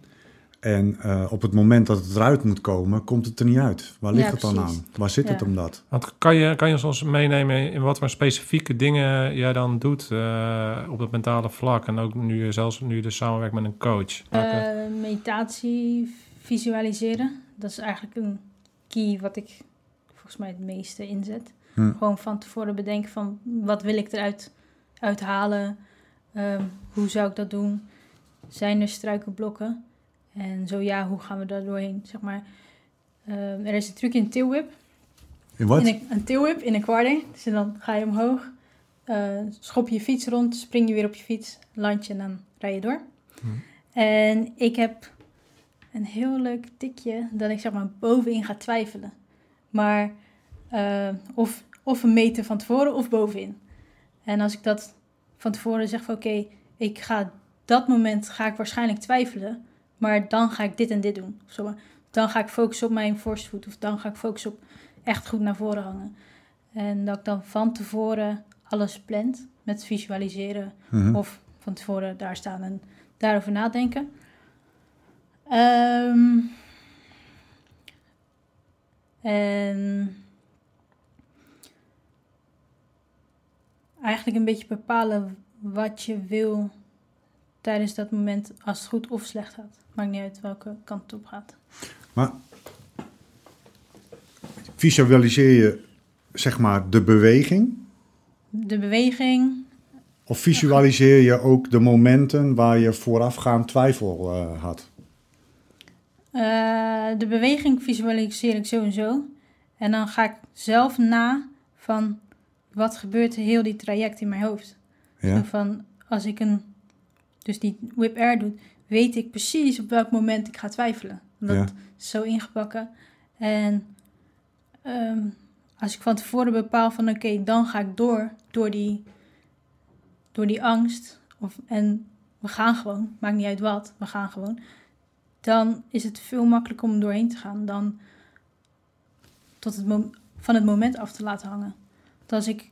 En eh, op het moment dat het eruit moet komen, komt het er niet uit. Waar ligt Ja, het dan aan? Waar zit het om dat? Want kan je, kan je ons meenemen in wat voor specifieke dingen jij dan doet eh, op het mentale vlak? En ook nu zelfs nu je dus samenwerkt met een coach. Eh, meditatie, visualiseren. Dat is eigenlijk een key wat ik volgens mij het meeste inzet. Hm. Gewoon van tevoren bedenken van wat wil ik eruit uithalen? Ehm, hoe zou ik dat doen? Zijn er struikelblokken? En zo ja, hoe gaan we daar doorheen? Zeg maar, ehm, er is een truc in tailwhip. In wat? In een, tailwhip in een quarter. Dus dan ga je omhoog, eh, schop je je fiets rond, spring je weer op je fiets, land je en dan rij je door. En ik heb een heel leuk tikje dat ik zeg maar bovenin ga twijfelen. Maar eh, of, of een meter van tevoren of bovenin. En als ik dat van tevoren zeg van oké, ik ga dat moment ga ik waarschijnlijk twijfelen. Maar dan ga ik dit en dit doen. Of zo. Dan ga ik focussen op mijn voorste voet. Of dan ga ik focussen op echt goed naar voren hangen. En dat ik dan van tevoren alles plant met visualiseren. Mhm. Of van tevoren daar staan en daarover nadenken. Ehm, en eigenlijk een beetje bepalen wat je wil tijdens dat moment als het goed of slecht gaat. Maakt niet uit welke kant het op gaat. Maar visualiseer je zeg maar de beweging? De beweging, Of visualiseer je ook de momenten waar je voorafgaand twijfel eh, had? eh, de beweging visualiseer ik sowieso. En dan ga ik zelf na van wat gebeurt er heel die traject in mijn hoofd. Ja? Zo van, als ik een, dus die whip air doe, weet ik precies op welk moment ik ga twijfelen. Dat Ja. is zo ingebakken. En ehm, als ik van tevoren bepaal van, oké, dan ga ik door, door die, door die angst. Of, en we gaan gewoon, maakt niet uit wat, we gaan gewoon. Dan is het veel makkelijker om doorheen te gaan dan tot het van het moment af te laten hangen. Want als ik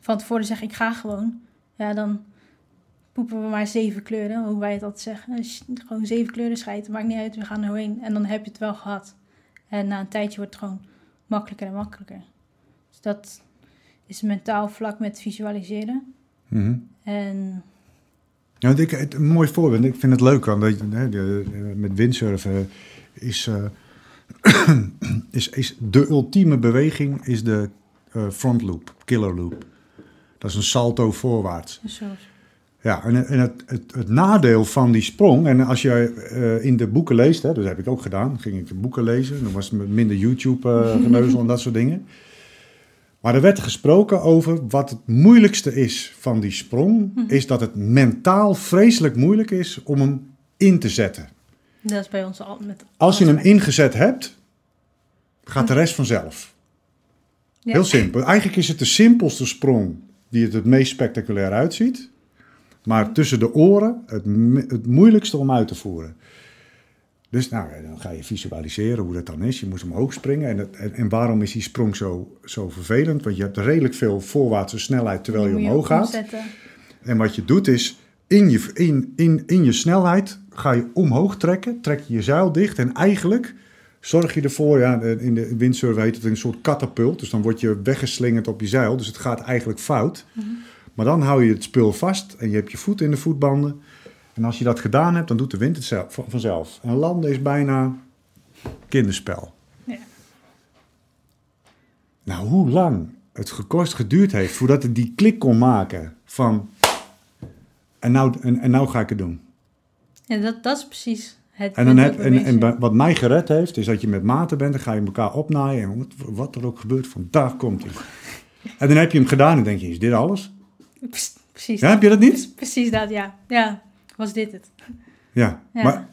van tevoren zeg, ik ga gewoon, ja, dan poepen we maar zeven kleuren, hoe wij het altijd zeggen. Gewoon zeven kleuren scheiden, maakt niet uit, we gaan er doorheen. En dan heb je het wel gehad. En na een tijdje wordt het gewoon makkelijker en makkelijker. Dus dat is mentaal vlak met visualiseren. Mhm. En Ja, ik, het, een mooi voorbeeld. Ik vind het leuk, want de- met windsurfen is, eh, is, is de ultieme beweging is de eh, front loop, killer loop. Dat is een salto voorwaarts. zo, Ja, en, en het, het, het nadeel van die sprong, en als je eh, in de boeken leest, hè, dus dat heb ik ook gedaan, ging ik de boeken lezen, dan was het minder YouTube-geneuzel en dat soort dingen. Maar er werd gesproken over wat het moeilijkste is van die sprong, is dat het mentaal vreselijk moeilijk is om hem in te zetten. dat is bij ons al met Als je hem ingezet hebt, gaat de rest vanzelf. Ja. Heel simpel. Eigenlijk is het de simpelste sprong die het het meest spectaculair uitziet. Maar tussen de oren het, het moeilijkste om uit te voeren. Dus nou, dan ga je visualiseren hoe dat dan is. Je moet omhoog springen. En, het, en, en waarom is die sprong zo, zo vervelend? Want je hebt redelijk veel voorwaartse snelheid terwijl je omhoog gaat. omzetten. En wat je doet is, in je, in, in, in je snelheid ga je omhoog trekken, trek je je zeil dicht en eigenlijk zorg je ervoor, ja, in de windsurf heet het een soort katapult, dus dan word je weggeslingerd op je zeil, dus het gaat eigenlijk fout. Maar dan hou je het spul vast en je hebt je voet in de voetbanden. En als je dat gedaan hebt, dan doet de wind het zelf, van- vanzelf. En landen is bijna kinderspel. Ja. Nou, hoe lang het gekost geduurd heeft voordat het die klik kon maken van... En nou, en, en nou ga ik het doen. Ja, dat, dat is precies het. En, dan heb, en, en wat mij gered heeft, is dat je met maten bent, dan ga je elkaar opnaaien. En wat, wat er ook gebeurt, vandaag komt hij. En dan heb je hem gedaan en denk je, is dit alles? Precies. Ja, heb je dat niet? Precies dat, ja. Ja, was dit het. Ja, Ja. maar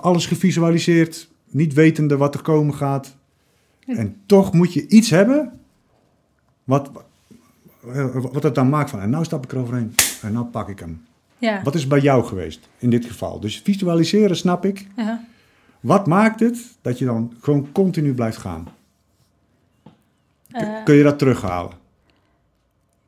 alles gevisualiseerd, niet wetende wat er komen gaat. En toch moet je iets hebben wat, wat het dan maakt van, en nou stap ik eroverheen en nou pak ik hem. Ja. Wat is bij jou geweest in dit geval? Dus visualiseren snap ik. Ja. Wat maakt het dat je dan gewoon continu blijft gaan? K- Eh, Kun je dat terughalen?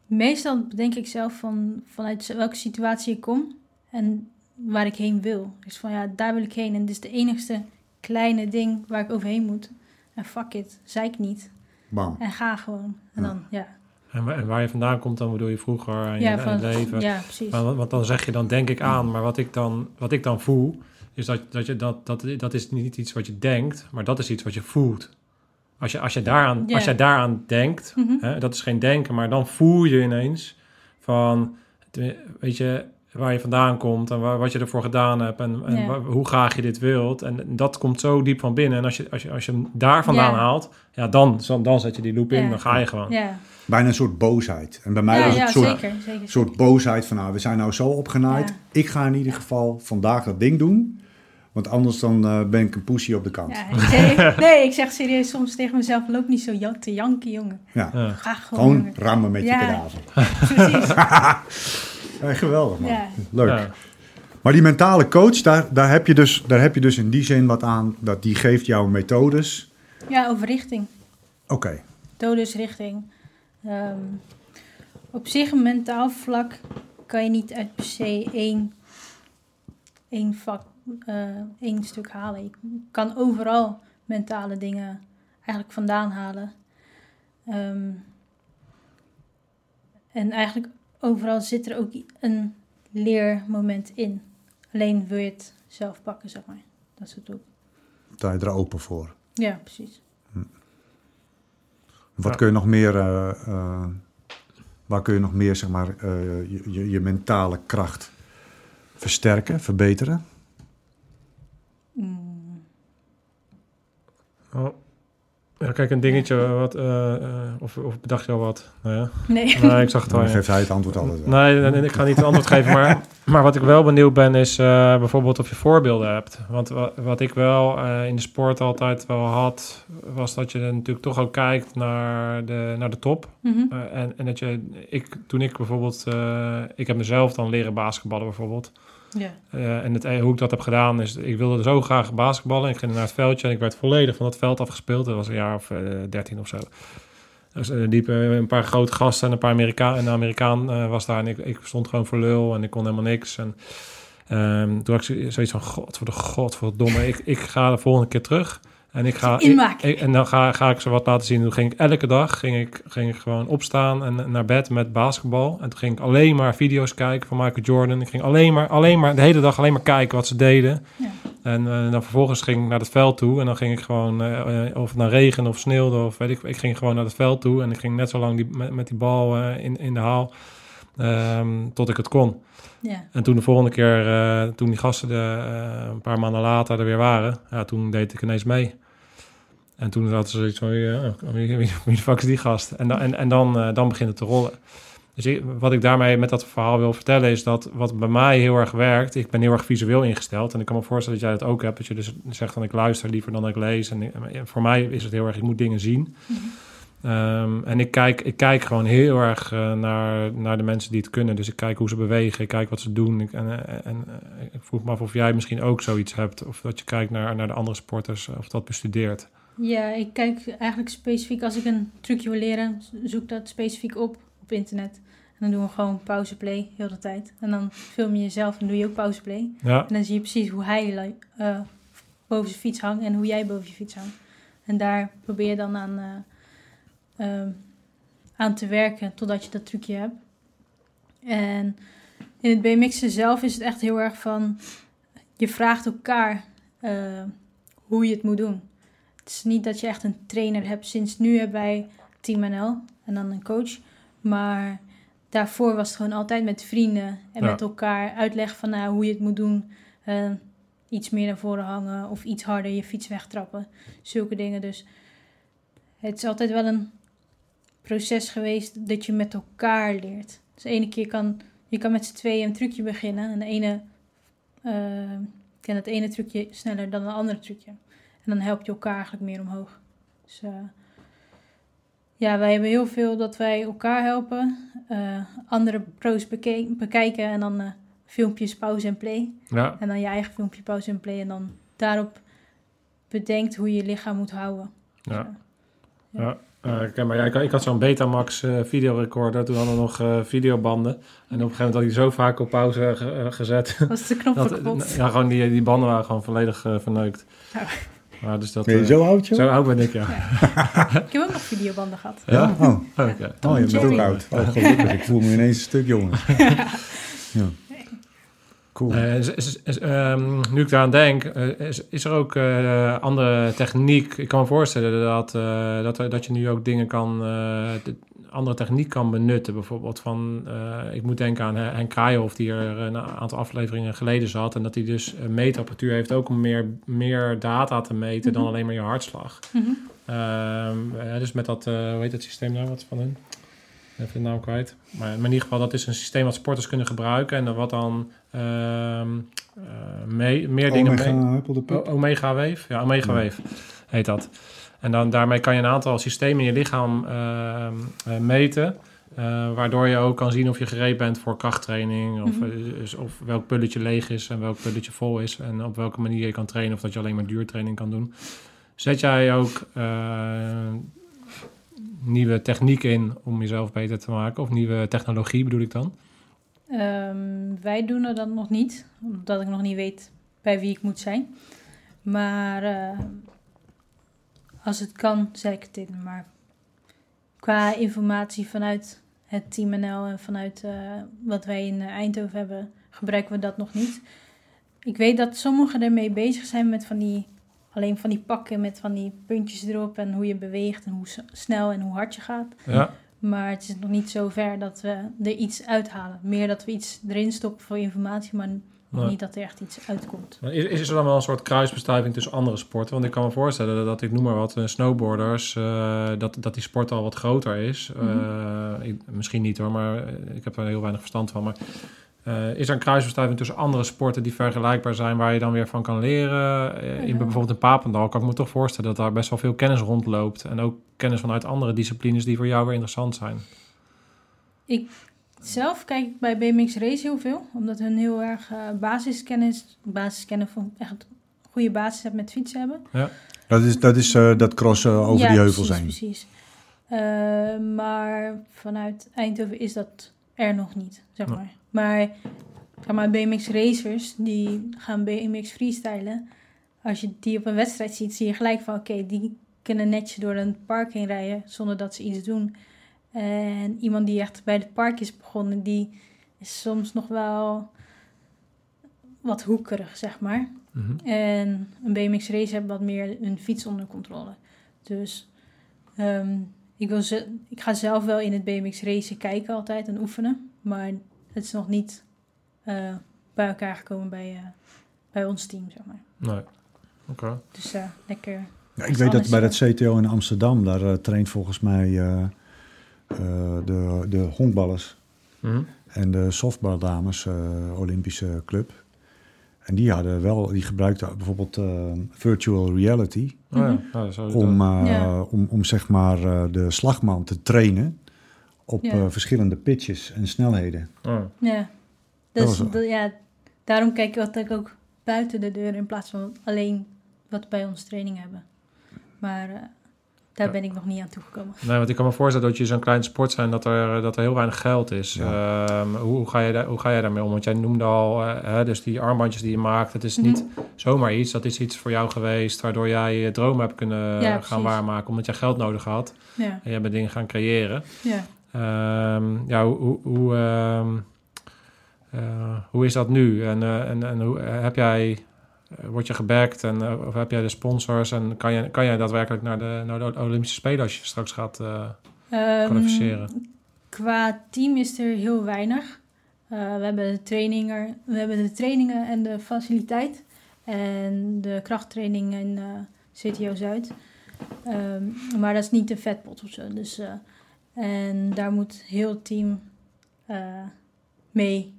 Meestal bedenk ik zelf van, vanuit welke situatie ik kom en waar ik heen wil. Dus van ja, daar wil ik heen. En dit is de enigste kleine ding waar ik overheen moet. En fuck it, zeik niet. Bam. En ga gewoon. En Ja. dan, ja. En, wa- en waar je vandaan komt, dan bedoel je vroeger en Ja, je, van, leven. ja, precies. Maar, want dan zeg je, dan denk ik aan. Maar wat ik dan, wat ik dan voel, is dat, dat, je, dat, dat, dat is niet iets wat je denkt, maar dat is iets wat je voelt. Als je, als je, daaraan, als je daaraan denkt, Mhm. hè, dat is geen denken, maar dan voel je ineens van, weet je, waar je vandaan komt en waar, wat je ervoor gedaan hebt en, hoe graag je dit wilt. En dat komt zo diep van binnen. En als je, als je, als je hem daar vandaan haalt, ja, dan, dan, dan zet je die loop in, dan ga je gewoon. Bijna een soort boosheid. En bij mij ja, was het ja een soort, zeker. zeker. soort boosheid van, nou, we zijn nou zo opgenaaid. Ja. Ik ga in ieder geval vandaag dat ding doen. Want anders dan eh, ben ik een poesie op de kant. Ja, nee, nee, ik zeg serieus soms tegen mezelf, loop niet zo jan- te janken, jongen. Ja. Ja. Ga gewoon, Gewoon jongen. rammen met je kadaver. Precies. Ja, geweldig man. Ja. Leuk. Ja. Maar die mentale coach, daar, daar, heb je dus, daar heb je dus in die zin wat aan. Dat die geeft jou methodes. ja, over richting. Oké. Dodesrichting. Ehm op zich, een mentaal vlak, kan je niet uit per se één, één vak, eh, één stuk halen. Je kan overal mentale dingen eigenlijk vandaan halen. Ehm, en eigenlijk overal zit er ook een leermoment in. Alleen wil je het zelf pakken, zeg maar. Dat is het ook. Sta je er open voor. Ja, precies. Wat Ja. kun je nog meer, eh, eh, waar kun je nog meer, zeg maar, eh, je, je, je mentale kracht versterken, verbeteren? Oh. Ja, kijk, een dingetje, wat, eh, eh, of, of bedacht je al wat? Nou ja. nee. Nee, ik zag het al. Dan geeft hij het antwoord altijd wel. Nee, nee, nee, ik ga niet het antwoord geven. Maar, maar wat ik wel benieuwd ben, is eh, bijvoorbeeld of je voorbeelden hebt. Want wa- wat ik wel eh, in de sport altijd wel had, was dat je natuurlijk toch ook kijkt naar de, naar de top. Eh, en, en dat je, ik, toen ik bijvoorbeeld, eh, ik heb mezelf dan leren basketballen bijvoorbeeld. Ja. Eh, en het, eh, hoe ik dat heb gedaan is, ik wilde zo graag basketballen. Ik ging naar het veldje en ik werd volledig van het veld afgespeeld. Dat was een jaar of eh, dertien of zo. Dus liepen een paar grote gasten en een paar Amerikaan. En een Amerikaan eh, was daar en ik, ik stond gewoon voor lul en ik kon helemaal niks. En ehm, toen had ik zo- zoiets van, god voor de god, voor domme. Ik, ik ga de volgende keer terug. En ik ga ik- en dan ga, ga ik ze wat laten zien. Toen ging ik elke dag ging ik, ging ik gewoon opstaan en naar bed met basketbal. En toen ging ik alleen maar video's kijken van Michael Jordan. Ik ging alleen maar, alleen maar de hele dag alleen maar kijken wat ze deden. Ja. En eh, dan vervolgens ging ik naar het veld toe. En dan ging ik gewoon, eh, of het nou regen of sneeuwde of weet ik. Ik ging gewoon naar het veld toe. En ik ging net zo lang die, met, met die bal in, in de haal. ehm, tot ik het kon. En toen de volgende keer, toen die gasten de, een paar maanden later er weer waren, ja, toen deed ik ineens mee. En toen hadden ze zoiets van, ja, wie, wie, de fuck is die gast? En, dan en, en dan, eh, dan begint het te rollen. Dus ik- wat ik daarmee met dat verhaal wil vertellen is dat wat bij mij heel erg werkt, ik ben heel erg visueel ingesteld. En ik kan me voorstellen dat jij dat ook hebt. Dat je dus zegt van ik luister liever dan ik lees. En, en voor mij is het heel erg, ik moet dingen zien. Ehm, en ik kijk, ik kijk gewoon heel erg eh, naar, naar de mensen die het kunnen. Dus ik kijk hoe ze bewegen, ik kijk wat ze doen. Ik, en eh, en eh, ik vroeg me af of jij misschien ook zoiets hebt. Of dat je kijkt naar, naar de andere sporters, of dat bestudeert. Ja, ik kijk eigenlijk specifiek als ik een trucje wil leren, zoek dat specifiek op op internet. En dan doen we gewoon pauzeplay heel de tijd. En dan film je jezelf en doe je ook pauzeplay. Ja, En dan zie je precies hoe hij eh, boven zijn fiets hangt en hoe jij boven je fiets hangt. En daar probeer je dan aan, eh, ehm, aan te werken totdat je dat trucje hebt. En in het BMX'en zelf is het echt heel erg van... Je vraagt elkaar eh, hoe je het moet doen. Het is niet dat je echt een trainer hebt. Sinds nu hebben wij Team NL en dan een coach. Maar daarvoor was het gewoon altijd met vrienden en Ja. met elkaar uitleggen van nou, hoe je het moet doen. Eh, iets meer naar voren hangen of iets harder je fiets wegtrappen. Zulke dingen. Dus het is altijd wel een proces geweest dat je met elkaar leert. Dus de ene keer kan je kan met z'n tweeën een trucje beginnen. En de ene eh, kan het ene trucje sneller dan een andere trucje. En dan help je elkaar eigenlijk meer omhoog. Dus eh, Ja, wij hebben heel veel dat wij elkaar helpen. eh, andere pro's bekijken en dan eh, filmpjes pauze en play. Ja, En dan je eigen filmpje pauze en play. En dan daarop bedenkt hoe je je lichaam moet houden. ja. ja. Eh, oké, maar ja, ik, ik had zo'n Betamax eh videorecorder. Toen hadden we nog videobanden. En op een gegeven moment had hij zo vaak op pauze ge- gezet. Was de knop dat, ja, gewoon die, die banden waren gewoon volledig verneukt. Ja. Maar dus dat, Ben je eh, zo oud, joh? zo oud ben ik, ja. Ik heb ook nog videobanden gehad. Ja? Oh, Oké. oh je bent ook oud. Oh, gelukkig. Ik voel me ineens een stuk jonger. ja. Cool. Eh, is- is- is, ehm, nu ik daaraan denk, eh, is, is er ook eh, andere techniek? Ik kan me voorstellen dat, eh, dat, dat je nu ook dingen kan, eh, andere techniek kan benutten. Bijvoorbeeld van, eh, ik moet denken aan Hen- Henk Kraaienhof, die er een aantal afleveringen geleden zat. En dat hij dus een meetapparatuur heeft ook om meer, meer data te meten dan Mhm. alleen maar je hartslag. Mhm. Ehm, eh, dus met dat, eh, hoe heet het systeem nou, wat van hun? Even de naam kwijt. Maar in ieder geval, dat is een systeem wat sporters kunnen gebruiken. En dan wat dan ehm, eh, mee- meer dingen... mee- Omega, Wave? Ja, Omega Ja. Wave heet dat. En dan, daarmee kan je een aantal systemen in je lichaam ehm, eh, meten. eh, waardoor je ook kan zien of je gereed bent voor krachttraining. Of, Mhm. eh, of welk pulletje leeg is en welk pulletje vol is. En op welke manier je kan trainen. Of dat je alleen maar duurtraining kan doen. Zet jij ook eh, nieuwe techniek in om jezelf beter te maken? Of nieuwe technologie bedoel ik dan? Ehm, wij doen er dan nog niet, omdat ik nog niet weet bij wie ik moet zijn. Maar eh, als het kan, zet ik het in. Maar qua informatie vanuit het Team NL en vanuit eh, wat wij in eh, Eindhoven hebben, gebruiken we dat nog niet. Ik weet dat sommigen ermee bezig zijn met van die, alleen van die pakken met van die puntjes erop en hoe je beweegt en hoe snel en hoe hard je gaat. Ja. Maar het is nog niet zo ver dat we er iets uithalen. Meer dat we iets erin stoppen voor informatie, maar niet dat er echt iets uitkomt. Is, is er dan wel een soort kruisbestuiving tussen andere sporten? Want ik kan me voorstellen dat, ik noem maar wat, eh, snowboarders, eh, dat, dat die sport al wat groter is. Eh, ik- misschien niet hoor, maar eh, ik heb er heel weinig verstand van. Maar eh, is er een kruisbestuiving tussen andere sporten die vergelijkbaar zijn, waar je dan weer van kan leren? Eh, in bijvoorbeeld in Papendal kan ik me toch voorstellen dat daar best wel veel kennis rondloopt. En ook kennis vanuit andere disciplines die voor jou weer interessant zijn. Zelf kijk ik bij BMX Race heel veel, omdat hun heel erg eh, basiskennis, basiskennis van echt goede basis hebben met fietsen hebben. Dat is, dat, is eh, dat crossen over Ja, die heuvel zijn. Precies. Eh, maar vanuit Eindhoven is dat er nog niet, zeg Ja. maar. Maar, zeg maar BMX racers die gaan BMX freestylen. Als je die op een wedstrijd ziet, zie je gelijk van oké, die kunnen netjes door een park heen rijden zonder dat ze iets doen. En iemand die echt bij het park is begonnen, die is soms nog wel wat hoekerig, zeg maar. Mhm. En een BMX race hebben wat meer hun fiets onder controle. Dus ehm, ik, wil ze, ik ga zelf wel in het BMX racen kijken altijd en oefenen. Maar het is nog niet eh, bij elkaar gekomen bij, eh, bij ons team, zeg maar. Nee. Oké. Dus eh, lekker. Ja, ik weet dat bij dat CTO in Amsterdam, daar traint volgens mij de, de honkballers Mhm. en de softballdames eh, Olympische club. En die hadden wel, die gebruikten bijvoorbeeld eh, virtual reality Oh ja, Mhm. zou om, eh, Ja. om, om zeg maar eh, de slagman te trainen op Ja. eh, verschillende pitches en snelheden. Oh. Ja, Dat dus, was- ja, daarom kijk ik altijd ook buiten de deur in plaats van alleen wat bij ons training hebben. Maar eh, daar Ja. ben ik nog niet aan toegekomen. Nee, want ik kan me voorstellen dat je zo'n klein sport zijn dat er, dat er heel weinig geld is. Ja. Ehm, hoe, hoe, ga je daar, hoe ga je daarmee om? Want jij noemde al, eh, hè, dus die armbandjes die je maakt, het is Mhm. niet zomaar iets. Dat is iets voor jou geweest waardoor jij je droom hebt kunnen Ja, gaan precies. waarmaken. Omdat jij geld nodig had Ja, en jij bent dingen gaan creëren. ja. Ehm, ja, hoe, hoe, hoe, ehm, eh, hoe is dat nu? En, eh, en, en hoe, heb jij, word je gebackt en, eh, of heb jij de sponsors? En kan je, kan jij daadwerkelijk naar de, naar de Olympische Spelen als je straks gaat eh, Ehm, kwalificeren? Qua team is er heel weinig. Eh, we, hebben de traininger, we hebben de trainingen en de faciliteit. En de krachttraining in eh, CTO Zuid. Ehm, maar dat is niet de vetpot of zo. Dus, eh, en daar moet heel het team eh, mee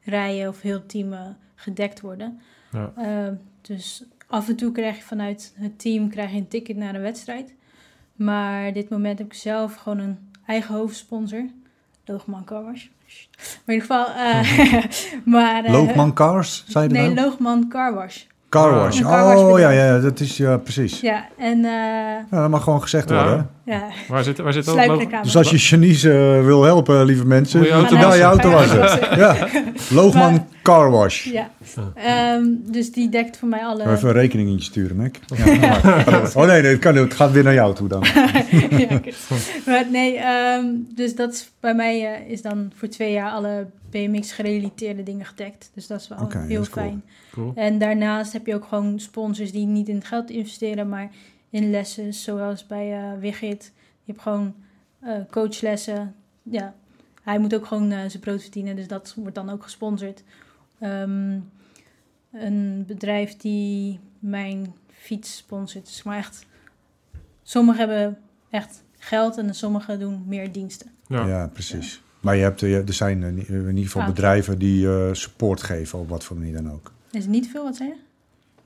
rijden of heel het team eh, gedekt worden. Ja. Ehm, dus af en toe krijg je vanuit het team krijg je een ticket naar een wedstrijd. Maar dit moment heb ik zelf gewoon een eigen hoofdsponsor. Loogman Carwash. Maar in ieder geval... eh, maar, eh, Loogman Cars, zei je dat Nee, nou? Loogman Carwash. Car wash. Een car wash Oh ja, ja, dat is ja, precies. Ja, en... eh, Ja, dat mag gewoon gezegd Ja. worden. Ja, Waar zit, waar zit dat? Dus als je Chinese eh, wil helpen, lieve mensen, Moet je auto wel je auto wassen. Ja. Loogman Maar- Car Wash. Ja. Ehm, dus die dekt voor mij alle... Even een rekeningetje sturen, Mac. Ja, oh nee, nee het, kan, het gaat weer naar jou toe dan. ja. Maar nee, ehm, dus dat is bij mij eh, is dan voor twee jaar alle BMX gerelateerde dingen gedekt. Dus dat is wel heel dat is cool. fijn. Cool. En daarnaast heb je ook gewoon sponsors die niet in het geld investeren, maar in lessen, zoals bij eh Wigit. Je hebt gewoon eh, coachlessen. Ja, hij moet ook gewoon eh, zijn brood verdienen, dus dat wordt dan ook gesponsord. Ehm, een bedrijf die mijn fiets sponsort. Dus maar echt, sommigen hebben echt geld en sommigen doen meer diensten. Ja. Ja, precies. Maar je hebt, je- er zijn in ieder geval Ah, bedrijven die eh, support geven op wat voor manier dan ook. Is niet veel, wat zei je?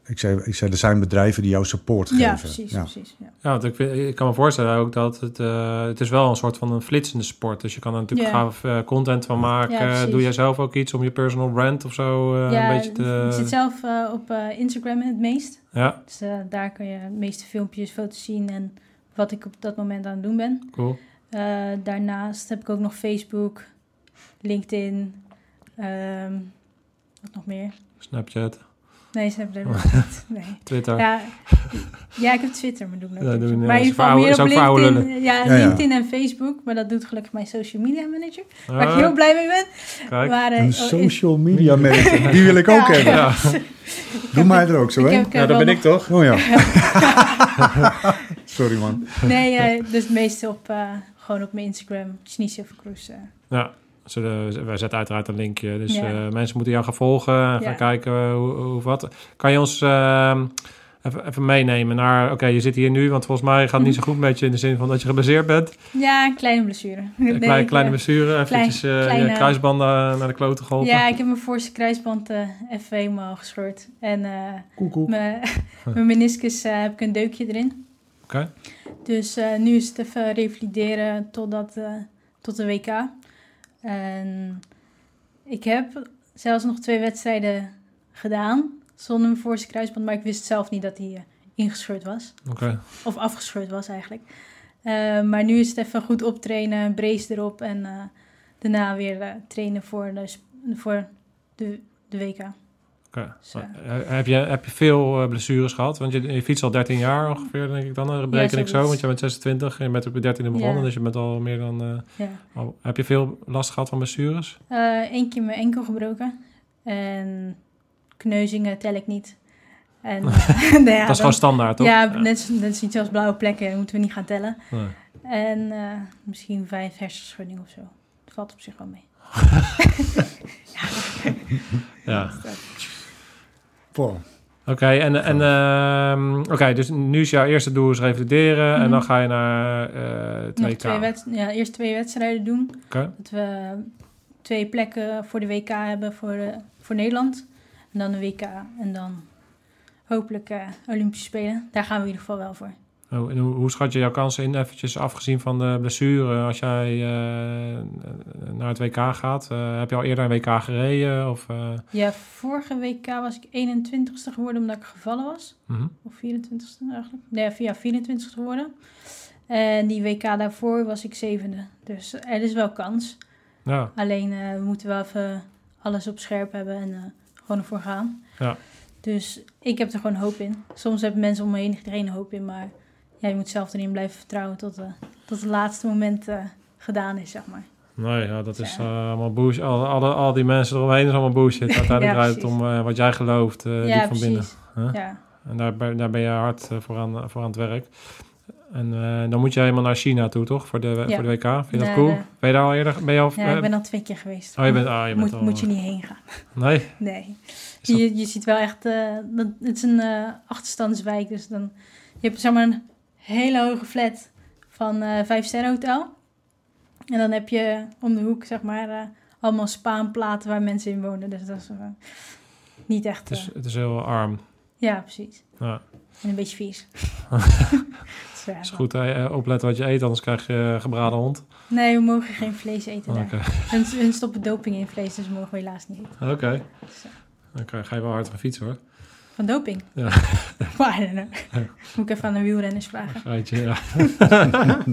Ik zei, ik zei, er zijn bedrijven die jou support geven. Ja, precies, Ja. precies. Ja. Ja, want ik, vind- ik kan me voorstellen ook dat het, eh, het is wel een soort van een flitsende sport. Dus je kan er natuurlijk Ja. gaaf eh, content van maken. Ja. Doe jij zelf ook iets om je personal brand of zo eh, ja, een beetje te... ik zit zelf op eh, Instagram het meest. Ja, Dus eh, daar kun je de meeste filmpjes, foto's zien en wat ik op dat moment aan het doen ben. cool. Eh, daarnaast heb ik ook nog Facebook, LinkedIn, ehm, wat nog meer? Snapchat, Nee, ze hebben er nog niet. Nee. Twitter. Ja, ja, ik heb Twitter, maar doe ik doen maar ja, geval oude- meer op LinkedIn, ja, Ja, ja. LinkedIn en Facebook. Maar dat doet gelukkig mijn social media manager, waar ik Ah, heel blij mee ben. kijk. Maar, eh, Een oh, social media manager, die wil ik ook Ja. hebben. Ja, Doe mij er ook zo, hè? ja dat ben nog- ik toch? Oh ja. Sorry, man. Nee, eh, dus het meeste op, eh, gewoon op mijn Instagram, Shnisha of Cruise. eh. Ja. Zullen, wij zetten uiteraard een linkje. Dus Ja. eh, mensen moeten jou gaan volgen en gaan Ja. kijken hoe, hoe of wat. Kan je ons ehm, even, even meenemen naar... Oké, je zit hier nu, want volgens mij gaat het niet zo goed met je... in de zin van dat je geblesseerd bent. Ja, een kleine blessure. Een kleine, ik, kleine eh, blessure. Eventjes eh, kleine- je kruisbanden naar de kloten geholpen. Ja, ik heb mijn voorste kruisband eh, even helemaal gescheurd. En eh, Koek, koek. mijn mijn meniscus eh, heb ik een deukje erin. Oké. Dus eh, nu is het even revalideren totdat, eh, tot de WK. En ik heb zelfs nog twee wedstrijden gedaan zonder mijn voorste kruisband. Maar ik wist zelf niet dat hij eh, ingescheurd was. Of afgescheurd was eigenlijk. Eh, maar nu is het even goed optrainen, brace erop en eh, daarna weer trainen voor de, voor de, de WK. Eh, heb, je, heb je veel eh, blessures gehad? Want je, je fietst al 13 jaar ongeveer, denk ik dan. eh, Bereken ik zo, want jij bent 26 en je bent op je 13e begonnen. Ja. Dus je bent al meer dan... Ja. al- heb je veel last gehad van blessures? Eén keer mijn enkel gebroken. En kneuzingen tel ik niet. En, nou ja, dat is dan- gewoon standaard, toch? Ja, net, net is niet zoals blauwe plekken, moeten we niet gaan tellen. Nee. En misschien vijf hersenschuddingen of zo. Dat valt op zich wel mee. Ja. Oké, en, en ehm, oké, dus nu is jouw eerste doel is revalideren en Mhm. dan ga je naar eh Nog 2K. twee wed- ja, eerst twee wedstrijden doen. Oké. Dat we twee plekken voor de WK hebben voor, eh, voor Nederland. En dan de WK. En dan hopelijk eh, Olympische Spelen. Daar gaan we in ieder geval wel voor. Oh, en hoe, hoe schat je jouw kansen in, eventjes afgezien van de blessure, als jij eh, naar het WK gaat? Eh, heb je al eerder een WK gereden? Of, eh, Ja, vorige WK was ik 21ste geworden omdat ik gevallen was. mhm. Of 24ste eigenlijk. Nee, ja, 24ste geworden. En die WK daarvoor was ik zevende. Dus er is wel kans. Ja, Alleen we moeten wel even alles op scherp hebben en gewoon ervoor gaan. Ja. Dus ik heb er gewoon hoop in. Soms hebben mensen om me heen er geen hoop in, maar ja, je moet zelf erin blijven vertrouwen tot, eh, tot het laatste moment eh, gedaan is, zeg maar. nee, ja, dat is eh, allemaal bullshit. Al, alle, al die mensen eromheen is allemaal bullshit. Uiteindelijk Ja, draait het precies. om wat jij gelooft, ja, diep van binnen. precies. Huh? Ja. En daar, ben- daar ben je hard voor, aan, voor aan het werk. En dan moet je helemaal naar China toe, toch? Voor de, Ja. voor de WK. Vind je dat Nee, cool? nee. Ben je daar al eerder? Ben je al, ja, ik ben al twee keer geweest. Oh, je bent, ah, je bent moet, al... moet je niet heen gaan. Nee? Nee. Dat- Je, je ziet wel echt, dat, het is een achterstandswijk, dus dan, je hebt zeg maar een hele hoge flat van eh vijf sterren hotel. En dan heb je om de hoek zeg maar eh, allemaal spaanplaten waar mensen in wonen, dus dat is eh, niet echt, Het is, eh, het is heel arm. ja precies. Ja. En een beetje vies. Ja, is goed eh, opletten wat je eet, anders krijg je eh, gebraden hond. Nee, we mogen geen vlees eten daar. Hun, hun stoppen doping in vlees, dus mogen we helaas niet oké. Dus, eh, Dan ga je wel hard gaan fietsen hoor. Van doping? Ja. Don't know. Moet ik even aan de wielrenners vragen. Geitje, ja.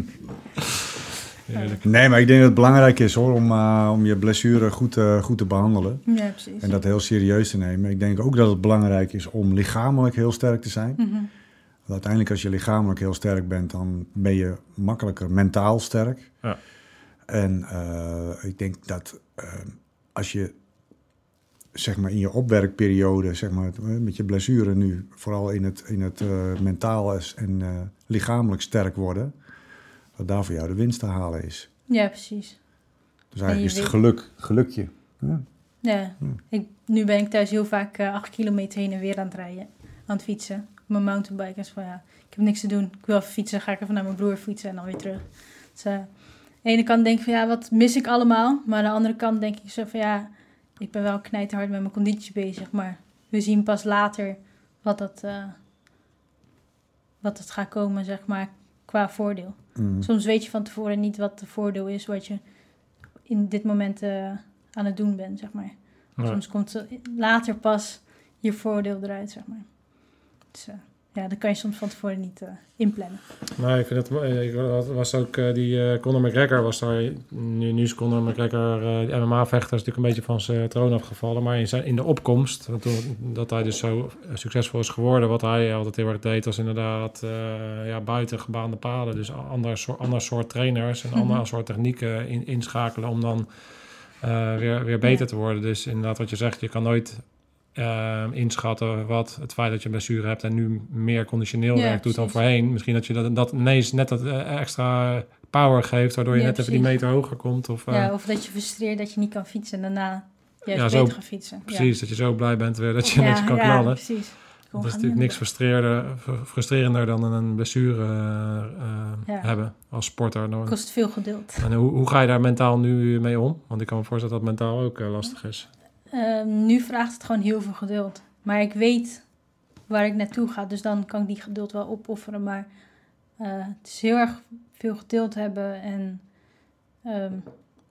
Nee, maar ik denk dat het belangrijk is hoor, om, eh, om je blessure goed, eh, goed te behandelen. Ja, precies. En dat heel serieus te nemen. Ik denk ook dat het belangrijk is om lichamelijk heel sterk te zijn. Mhm. Want uiteindelijk als je lichamelijk heel sterk bent, dan ben je makkelijker mentaal sterk. Ja. En eh, ik denk dat eh, als je zeg maar in je opwerkperiode, zeg maar met je blessure nu, vooral in het, in het eh, mentaal is en eh, lichamelijk sterk worden, dat daar voor jou de winst te halen is. Ja, precies. Dus eigenlijk is het geluk, gelukje. Ja. Ja. Ik, nu ben ik thuis heel vaak eh, acht kilometer heen en weer aan het rijden. Aan het fietsen. Mijn mountainbike. Dus van ja, ik heb niks te doen. Ik wil even fietsen. Ga ik even naar mijn broer fietsen en dan weer terug. Dus aan de ene kant denk ik van ja, wat mis ik allemaal? Maar aan de andere kant denk ik zo van ja, ik ben wel knijterhard met mijn conditie bezig. Maar we zien pas later wat dat, eh, wat het gaat komen, zeg maar, qua voordeel. Mm. Soms weet je van tevoren niet wat de voordeel is wat je in dit moment eh, aan het doen bent, zeg maar. Ja. Soms komt er later pas je voordeel eruit, zeg maar. Dus eh, ja, dat kan je soms van tevoren niet eh, inplannen. Nee, ik vind het, eh, ik was- ook eh, die eh, Conor McGregor was daar, nu, nu is Conor McGregor MMA-vechter, is natuurlijk een beetje van zijn troon afgevallen, maar in, zijn, in de opkomst, toen, dat hij dus zo succesvol is geworden, wat hij altijd heel erg deed, was inderdaad ja, buiten gebaande paden, dus ander soort, ander soort trainers en Mhm. ander soort technieken in, inschakelen om dan weer, weer beter Ja. te worden. Dus inderdaad wat je zegt, je kan nooit eh, inschatten wat het feit dat je een blessure hebt en nu meer conditioneel Ja, werk doet dan voorheen. Misschien dat je dat, dat ineens net dat eh, extra power geeft, waardoor je Ja, net even die meter hoger komt. Of, eh, ja, of dat je frustreert dat je niet kan fietsen en daarna juist Ja, zo- beter gaat fietsen. precies, dat je zo blij bent weer dat je ineens kan ja, knallen. precies. Dat is natuurlijk niks frustrerender, fr- frustrerender dan een blessure eh, eh, hebben als sporter. Nou, kost veel geduld. En hoe, hoe ga je daar mentaal nu mee om? Want ik kan me voorstellen dat mentaal ook eh, lastig is. Ehm, nu vraagt het gewoon heel veel geduld. Maar ik weet waar ik naartoe ga, dus dan kan ik die geduld wel opofferen. Maar eh, het is heel erg veel geduld hebben en ehm,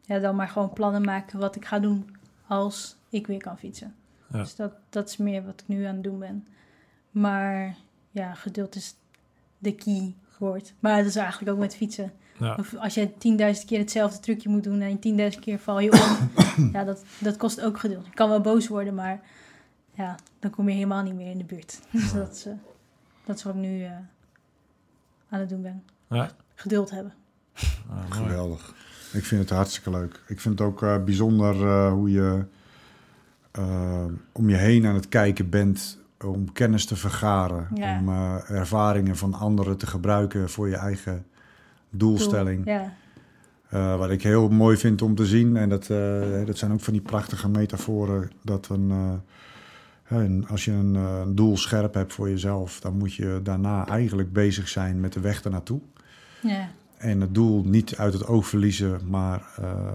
ja, dan maar gewoon plannen maken wat ik ga doen als ik weer kan fietsen. Ja. Dus dat, dat is meer wat ik nu aan het doen ben. Maar ja, geduld is de key woord. Maar dat is eigenlijk ook met fietsen. Ja. Of als je 10.000 keer hetzelfde trucje moet doen en 10.000 keer val je om. ja, dat, dat kost ook geduld. Je kan wel boos worden, maar ja, dan kom je helemaal niet meer in de buurt. Dus dat is, eh, dat is wat ik nu eh, aan het doen ben. Ja. Geduld hebben. Ah, mooi. Geweldig. Ik vind het hartstikke leuk. Ik vind het ook eh, bijzonder eh, hoe je om je heen aan het kijken bent om kennis te vergaren. Ja. Om eh, ervaringen van anderen te gebruiken voor je eigen doelstelling. Ja, Eh, wat ik heel mooi vind om te zien, en dat, eh, dat zijn ook van die prachtige metaforen, dat een, een- als je een, een doel scherp hebt voor jezelf, dan moet je daarna eigenlijk bezig zijn met de weg ernaartoe. ja, En het doel niet uit het oog verliezen, maar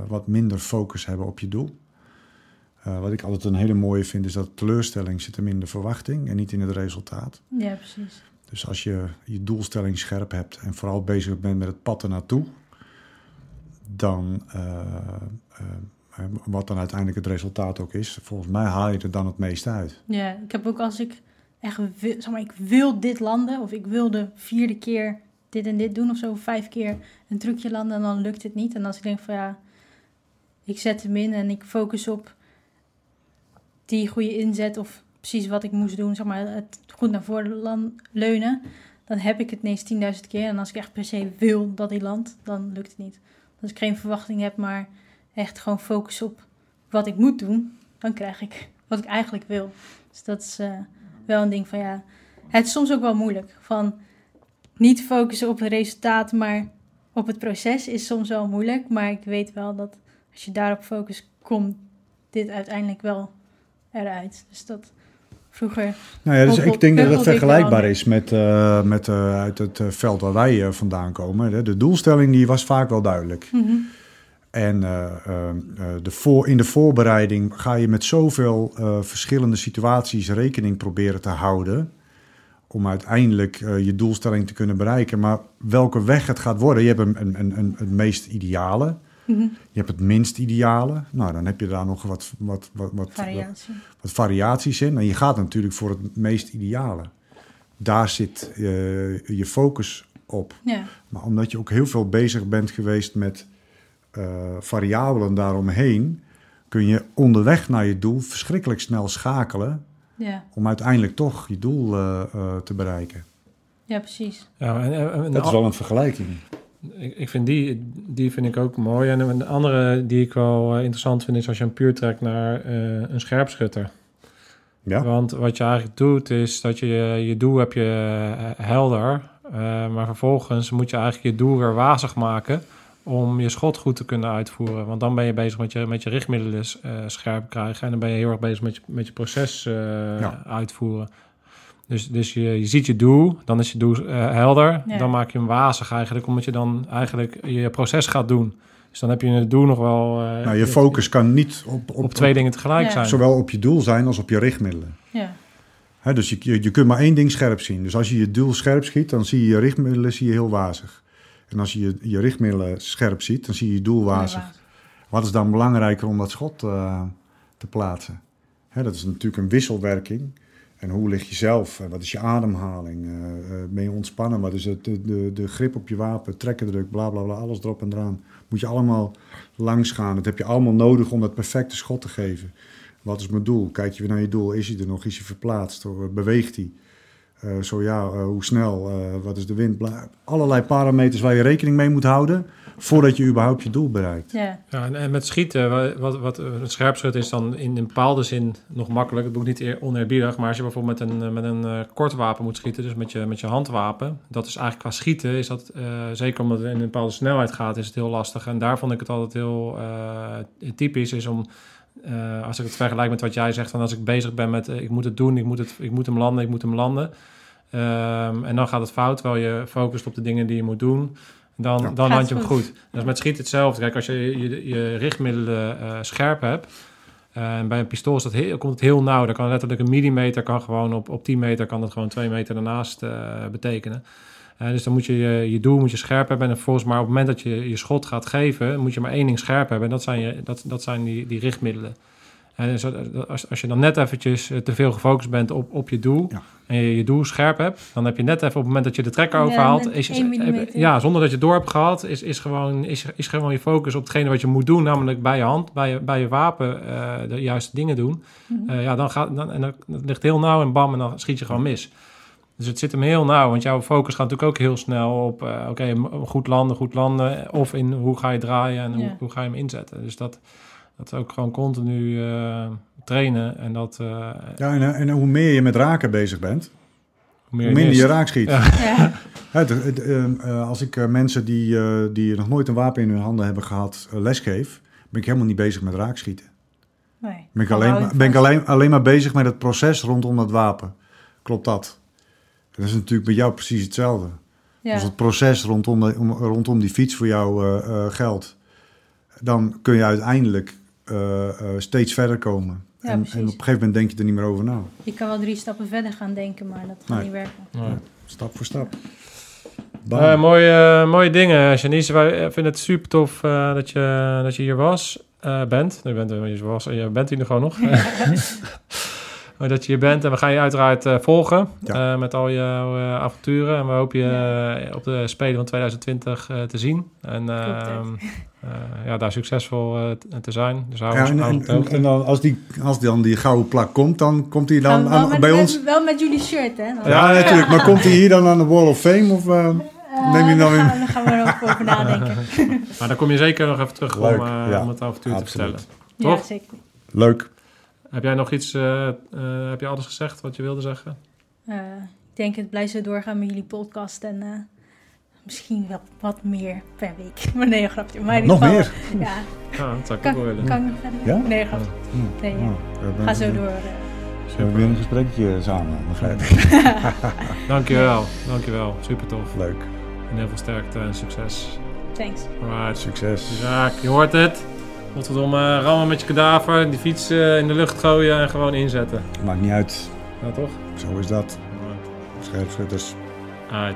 wat minder focus hebben op je doel. Eh, wat ik altijd een hele mooie vind, is dat teleurstelling zit hem in de verwachting en niet in het resultaat. ja, precies. Dus als je je doelstelling scherp hebt en vooral bezig bent met het pad ernaartoe, dan, eh, eh, wat dan uiteindelijk het resultaat ook is, volgens mij haal je er dan het meeste uit. Ja, ik heb ook als ik echt wil, zeg maar, ik wil dit landen, of ik wil de vierde keer dit en dit doen, of zo, vijf keer een trucje landen, en dan lukt het niet. En als ik denk van ja, ik zet hem in en ik focus op die goede inzet, of precies wat ik moest doen, zeg maar, het goed naar voren leunen, dan heb ik het ineens 10.000 keer. En als ik echt per se wil dat hij landt, dan lukt het niet. Als ik geen verwachting heb, maar echt gewoon focus op wat ik moet doen, dan krijg ik wat ik eigenlijk wil. Dus dat is eh, wel een ding van ja. Het is soms ook wel moeilijk. Van niet focussen op het resultaat, maar op het proces is soms wel moeilijk. Maar ik weet wel dat als je daarop focust, komt dit uiteindelijk wel eruit. Dus dat vroeger. Nou ja, dus ik denk dat het vergelijkbaar is met, eh, met eh, uit het eh, veld waar wij vandaan komen. De- doelstelling die was vaak wel duidelijk. Mhm. En de voor, in de voorbereiding ga je met zoveel verschillende situaties rekening proberen te houden. om uiteindelijk je doelstelling te kunnen bereiken. Maar welke weg het gaat worden, je hebt een, een, een, een, het meest ideale, Je hebt het minst ideale. Nou, dan heb je daar nog wat, wat, wat, wat, Variatie. wat variaties in. En je gaat natuurlijk voor het meest ideale. Daar zit eh, je focus op. Ja. Maar omdat je ook heel veel bezig bent geweest met eh, variabelen daaromheen, kun je onderweg naar je doel verschrikkelijk snel schakelen Ja. om uiteindelijk toch je doel eh, eh, te bereiken. ja, precies. Ja, en, en- en- Dat is wel een vergelijking. Ik, ik vind die, die vind ik ook mooi. En een andere die ik wel eh, interessant vind is als je een puur trekt naar eh, een scherpschutter. Ja, Want wat je eigenlijk doet is dat je je doel heb je eh, helder. maar vervolgens moet je eigenlijk je doel weer wazig maken om je schot goed te kunnen uitvoeren. Want dan ben je bezig met je, met je richtmiddelen scherp krijgen. En dan ben je heel erg bezig met je, met je proces Ja. uitvoeren. Dus, dus je, je ziet je doel, dan is je doel eh, helder. Ja. Dan maak je hem wazig eigenlijk, omdat je dan eigenlijk je proces gaat doen. Dus dan heb je het doel nog wel... eh, nou, je focus kan niet op, op, op twee dingen tegelijk Ja. zijn. zowel op je doel zijn als op je richtmiddelen. Ja. Hè, dus je, je, je kunt maar één ding scherp zien. Dus als je je doel scherp schiet, dan zie je je richtmiddelen zie je heel wazig. En als je je, je richtmiddelen scherp ziet, dan zie je je doel wazig. Ja, Wat is dan belangrijker om dat schot eh, te plaatsen? Hè, dat is natuurlijk een wisselwerking. En hoe lig je zelf? En Wat is je ademhaling? Eh, eh, ben je ontspannen? Wat is het, de, de, de grip op je wapen? Trekkerdruk, bla bla bla, alles erop en eraan. Moet je allemaal langs gaan. Dat heb je allemaal nodig om dat perfecte schot te geven. Wat is mijn doel? Kijk je weer naar je doel. Is hij er nog? Is hij verplaatst? Beweegt hij? Eh, zo ja, eh, hoe snel? Eh, wat is de wind? Bla- Allerlei parameters waar je rekening mee moet houden voordat je überhaupt je doel bereikt. ja. Ja, en, en met schieten, wa- wat, wat, het scherpschutten is dan in een bepaalde zin nog makkelijk. Het doe ik niet eer- oneerbiedig, maar als je bijvoorbeeld met een, met een eh, kort wapen moet schieten, dus met je, met je handwapen, dat is eigenlijk qua schieten, is dat, eh, zeker omdat het in een bepaalde snelheid gaat, is het heel lastig. En daar vond ik het altijd heel eh, typisch, is om, eh, als ik het vergelijk met wat jij zegt, van als ik bezig ben met, eh, ik moet het doen, ik moet, het, ik moet hem landen, ik moet hem landen. Ehm, en dan gaat het fout, terwijl je focust op de dingen die je moet doen. Dan, Ja. dan land je hem goed. goed. Dus met schieten hetzelfde. Kijk, als je je, je richtmiddelen eh, scherp hebt... eh, en bij een pistool is dat heel, komt het heel nauw. Dan kan letterlijk een millimeter... kan gewoon op, op 10 meter... kan dat gewoon 2 meter daarnaast eh, betekenen. Eh, dus dan moet je, je je doel moet je scherp hebben. En vervolgens maar op het moment dat je je schot gaat geven... moet je maar één ding scherp hebben. En dat zijn, je, dat, dat zijn die, die richtmiddelen. En dus als, als je dan net eventjes eh, te veel gefocust bent op, op je doel... Ja. en je je doel scherp hebt... dan heb je net even op het moment dat je de trekker Ja, overhaalt... net is één millimeter. ja, zonder dat je het door hebt gehad... is, is, gewoon, is, is gewoon je focus op hetgene wat je moet doen... namelijk bij je hand, bij je, bij je wapen eh, de juiste dingen doen. Mhm. Eh, ja, dan gaat dan, en dan, het ligt heel nauw en bam, en dan schiet je gewoon mis. Dus het zit hem heel nauw, want jouw focus gaat natuurlijk ook heel snel op... eh, oké, goed landen, goed landen... of in hoe ga je draaien en hoe, Ja. hoe ga je hem inzetten. Dus dat, dat ook gewoon continu eh, trainen en dat... eh, Ja, en, en hoe meer je met raken bezig bent, hoe hoe minder je raak schiet. Ja. Ja. Hè, het- het, als ik eh, mensen die, eh, die nog nooit een wapen in hun handen hebben gehad eh, les geef, ben ik helemaal niet bezig met raakschieten. Nee. Ben ik, alleen, ben ik alleen, alleen maar bezig met het proces rondom dat wapen. Klopt dat? Dat is natuurlijk bij jou precies hetzelfde. Ja. Als het proces rondom, de- om- rondom die fiets voor jou eh, eh, geldt, dan kun je uiteindelijk eh, eh, steeds verder komen. Ja, en, op een gegeven moment denk je er niet meer over na. Je kan wel drie stappen verder gaan denken, maar dat gaat Nee. niet werken. Ja. Stap voor stap. Eh, mooie, mooie dingen, Janice. Wij eh, vinden het super tof eh, dat, je, dat je hier was, eh, bent. Je bent, je, was, je bent hier gewoon nog. maar dat je hier bent. En we gaan je uiteraard eh, volgen Ja. eh, met al jouw eh, avonturen. En we hopen je Ja. op de Spelen van 2020 eh, te zien. En eh, Klopt het. eh, ja, daar succesvol eh, te zijn. Dus hou Ja, ons en, en, ons op de en, hoogte. en dan, als, die, als dan die gouden plak komt, dan komt hij dan aan, met, bij met- ons. Wel met jullie shirt, hè? Dan, Ja, Ja, natuurlijk. Maar komt hij hier dan aan de Wall of Fame? Of, neem je dan daar, in- gaan, we- daar gaan we nog over nadenken. Maar dan kom je zeker nog even terug Leuk, om, ja. om het avontuur te vertellen. ja, Toch? zeker. leuk. Heb jij nog iets, eh, eh, heb je alles gezegd wat je wilde zeggen? Eh, ik denk het blijft zo doorgaan met jullie podcast en eh, misschien wel wat meer per week. Maar nee, grapje. Maar in Nog geval, meer? Ja, Ja, dat zou ik kan, ook willen. kan ik nog verder? Ja? Nee, grapje. Hm. Nee, ja. Oh, Ga zo door. We hebben weer een gesprekje samen, begrijp ik. Dankjewel, dankjewel. Super tof. Leuk. En heel veel sterkte en succes. Thanks. Alright. Succes. Zaak, je hoort het. Godverdomme, rammen met je kadaver, die fiets eh, in de lucht gooien en gewoon inzetten. Maakt niet uit. Ja, toch? Zo is dat. Scherpschutters. Uit.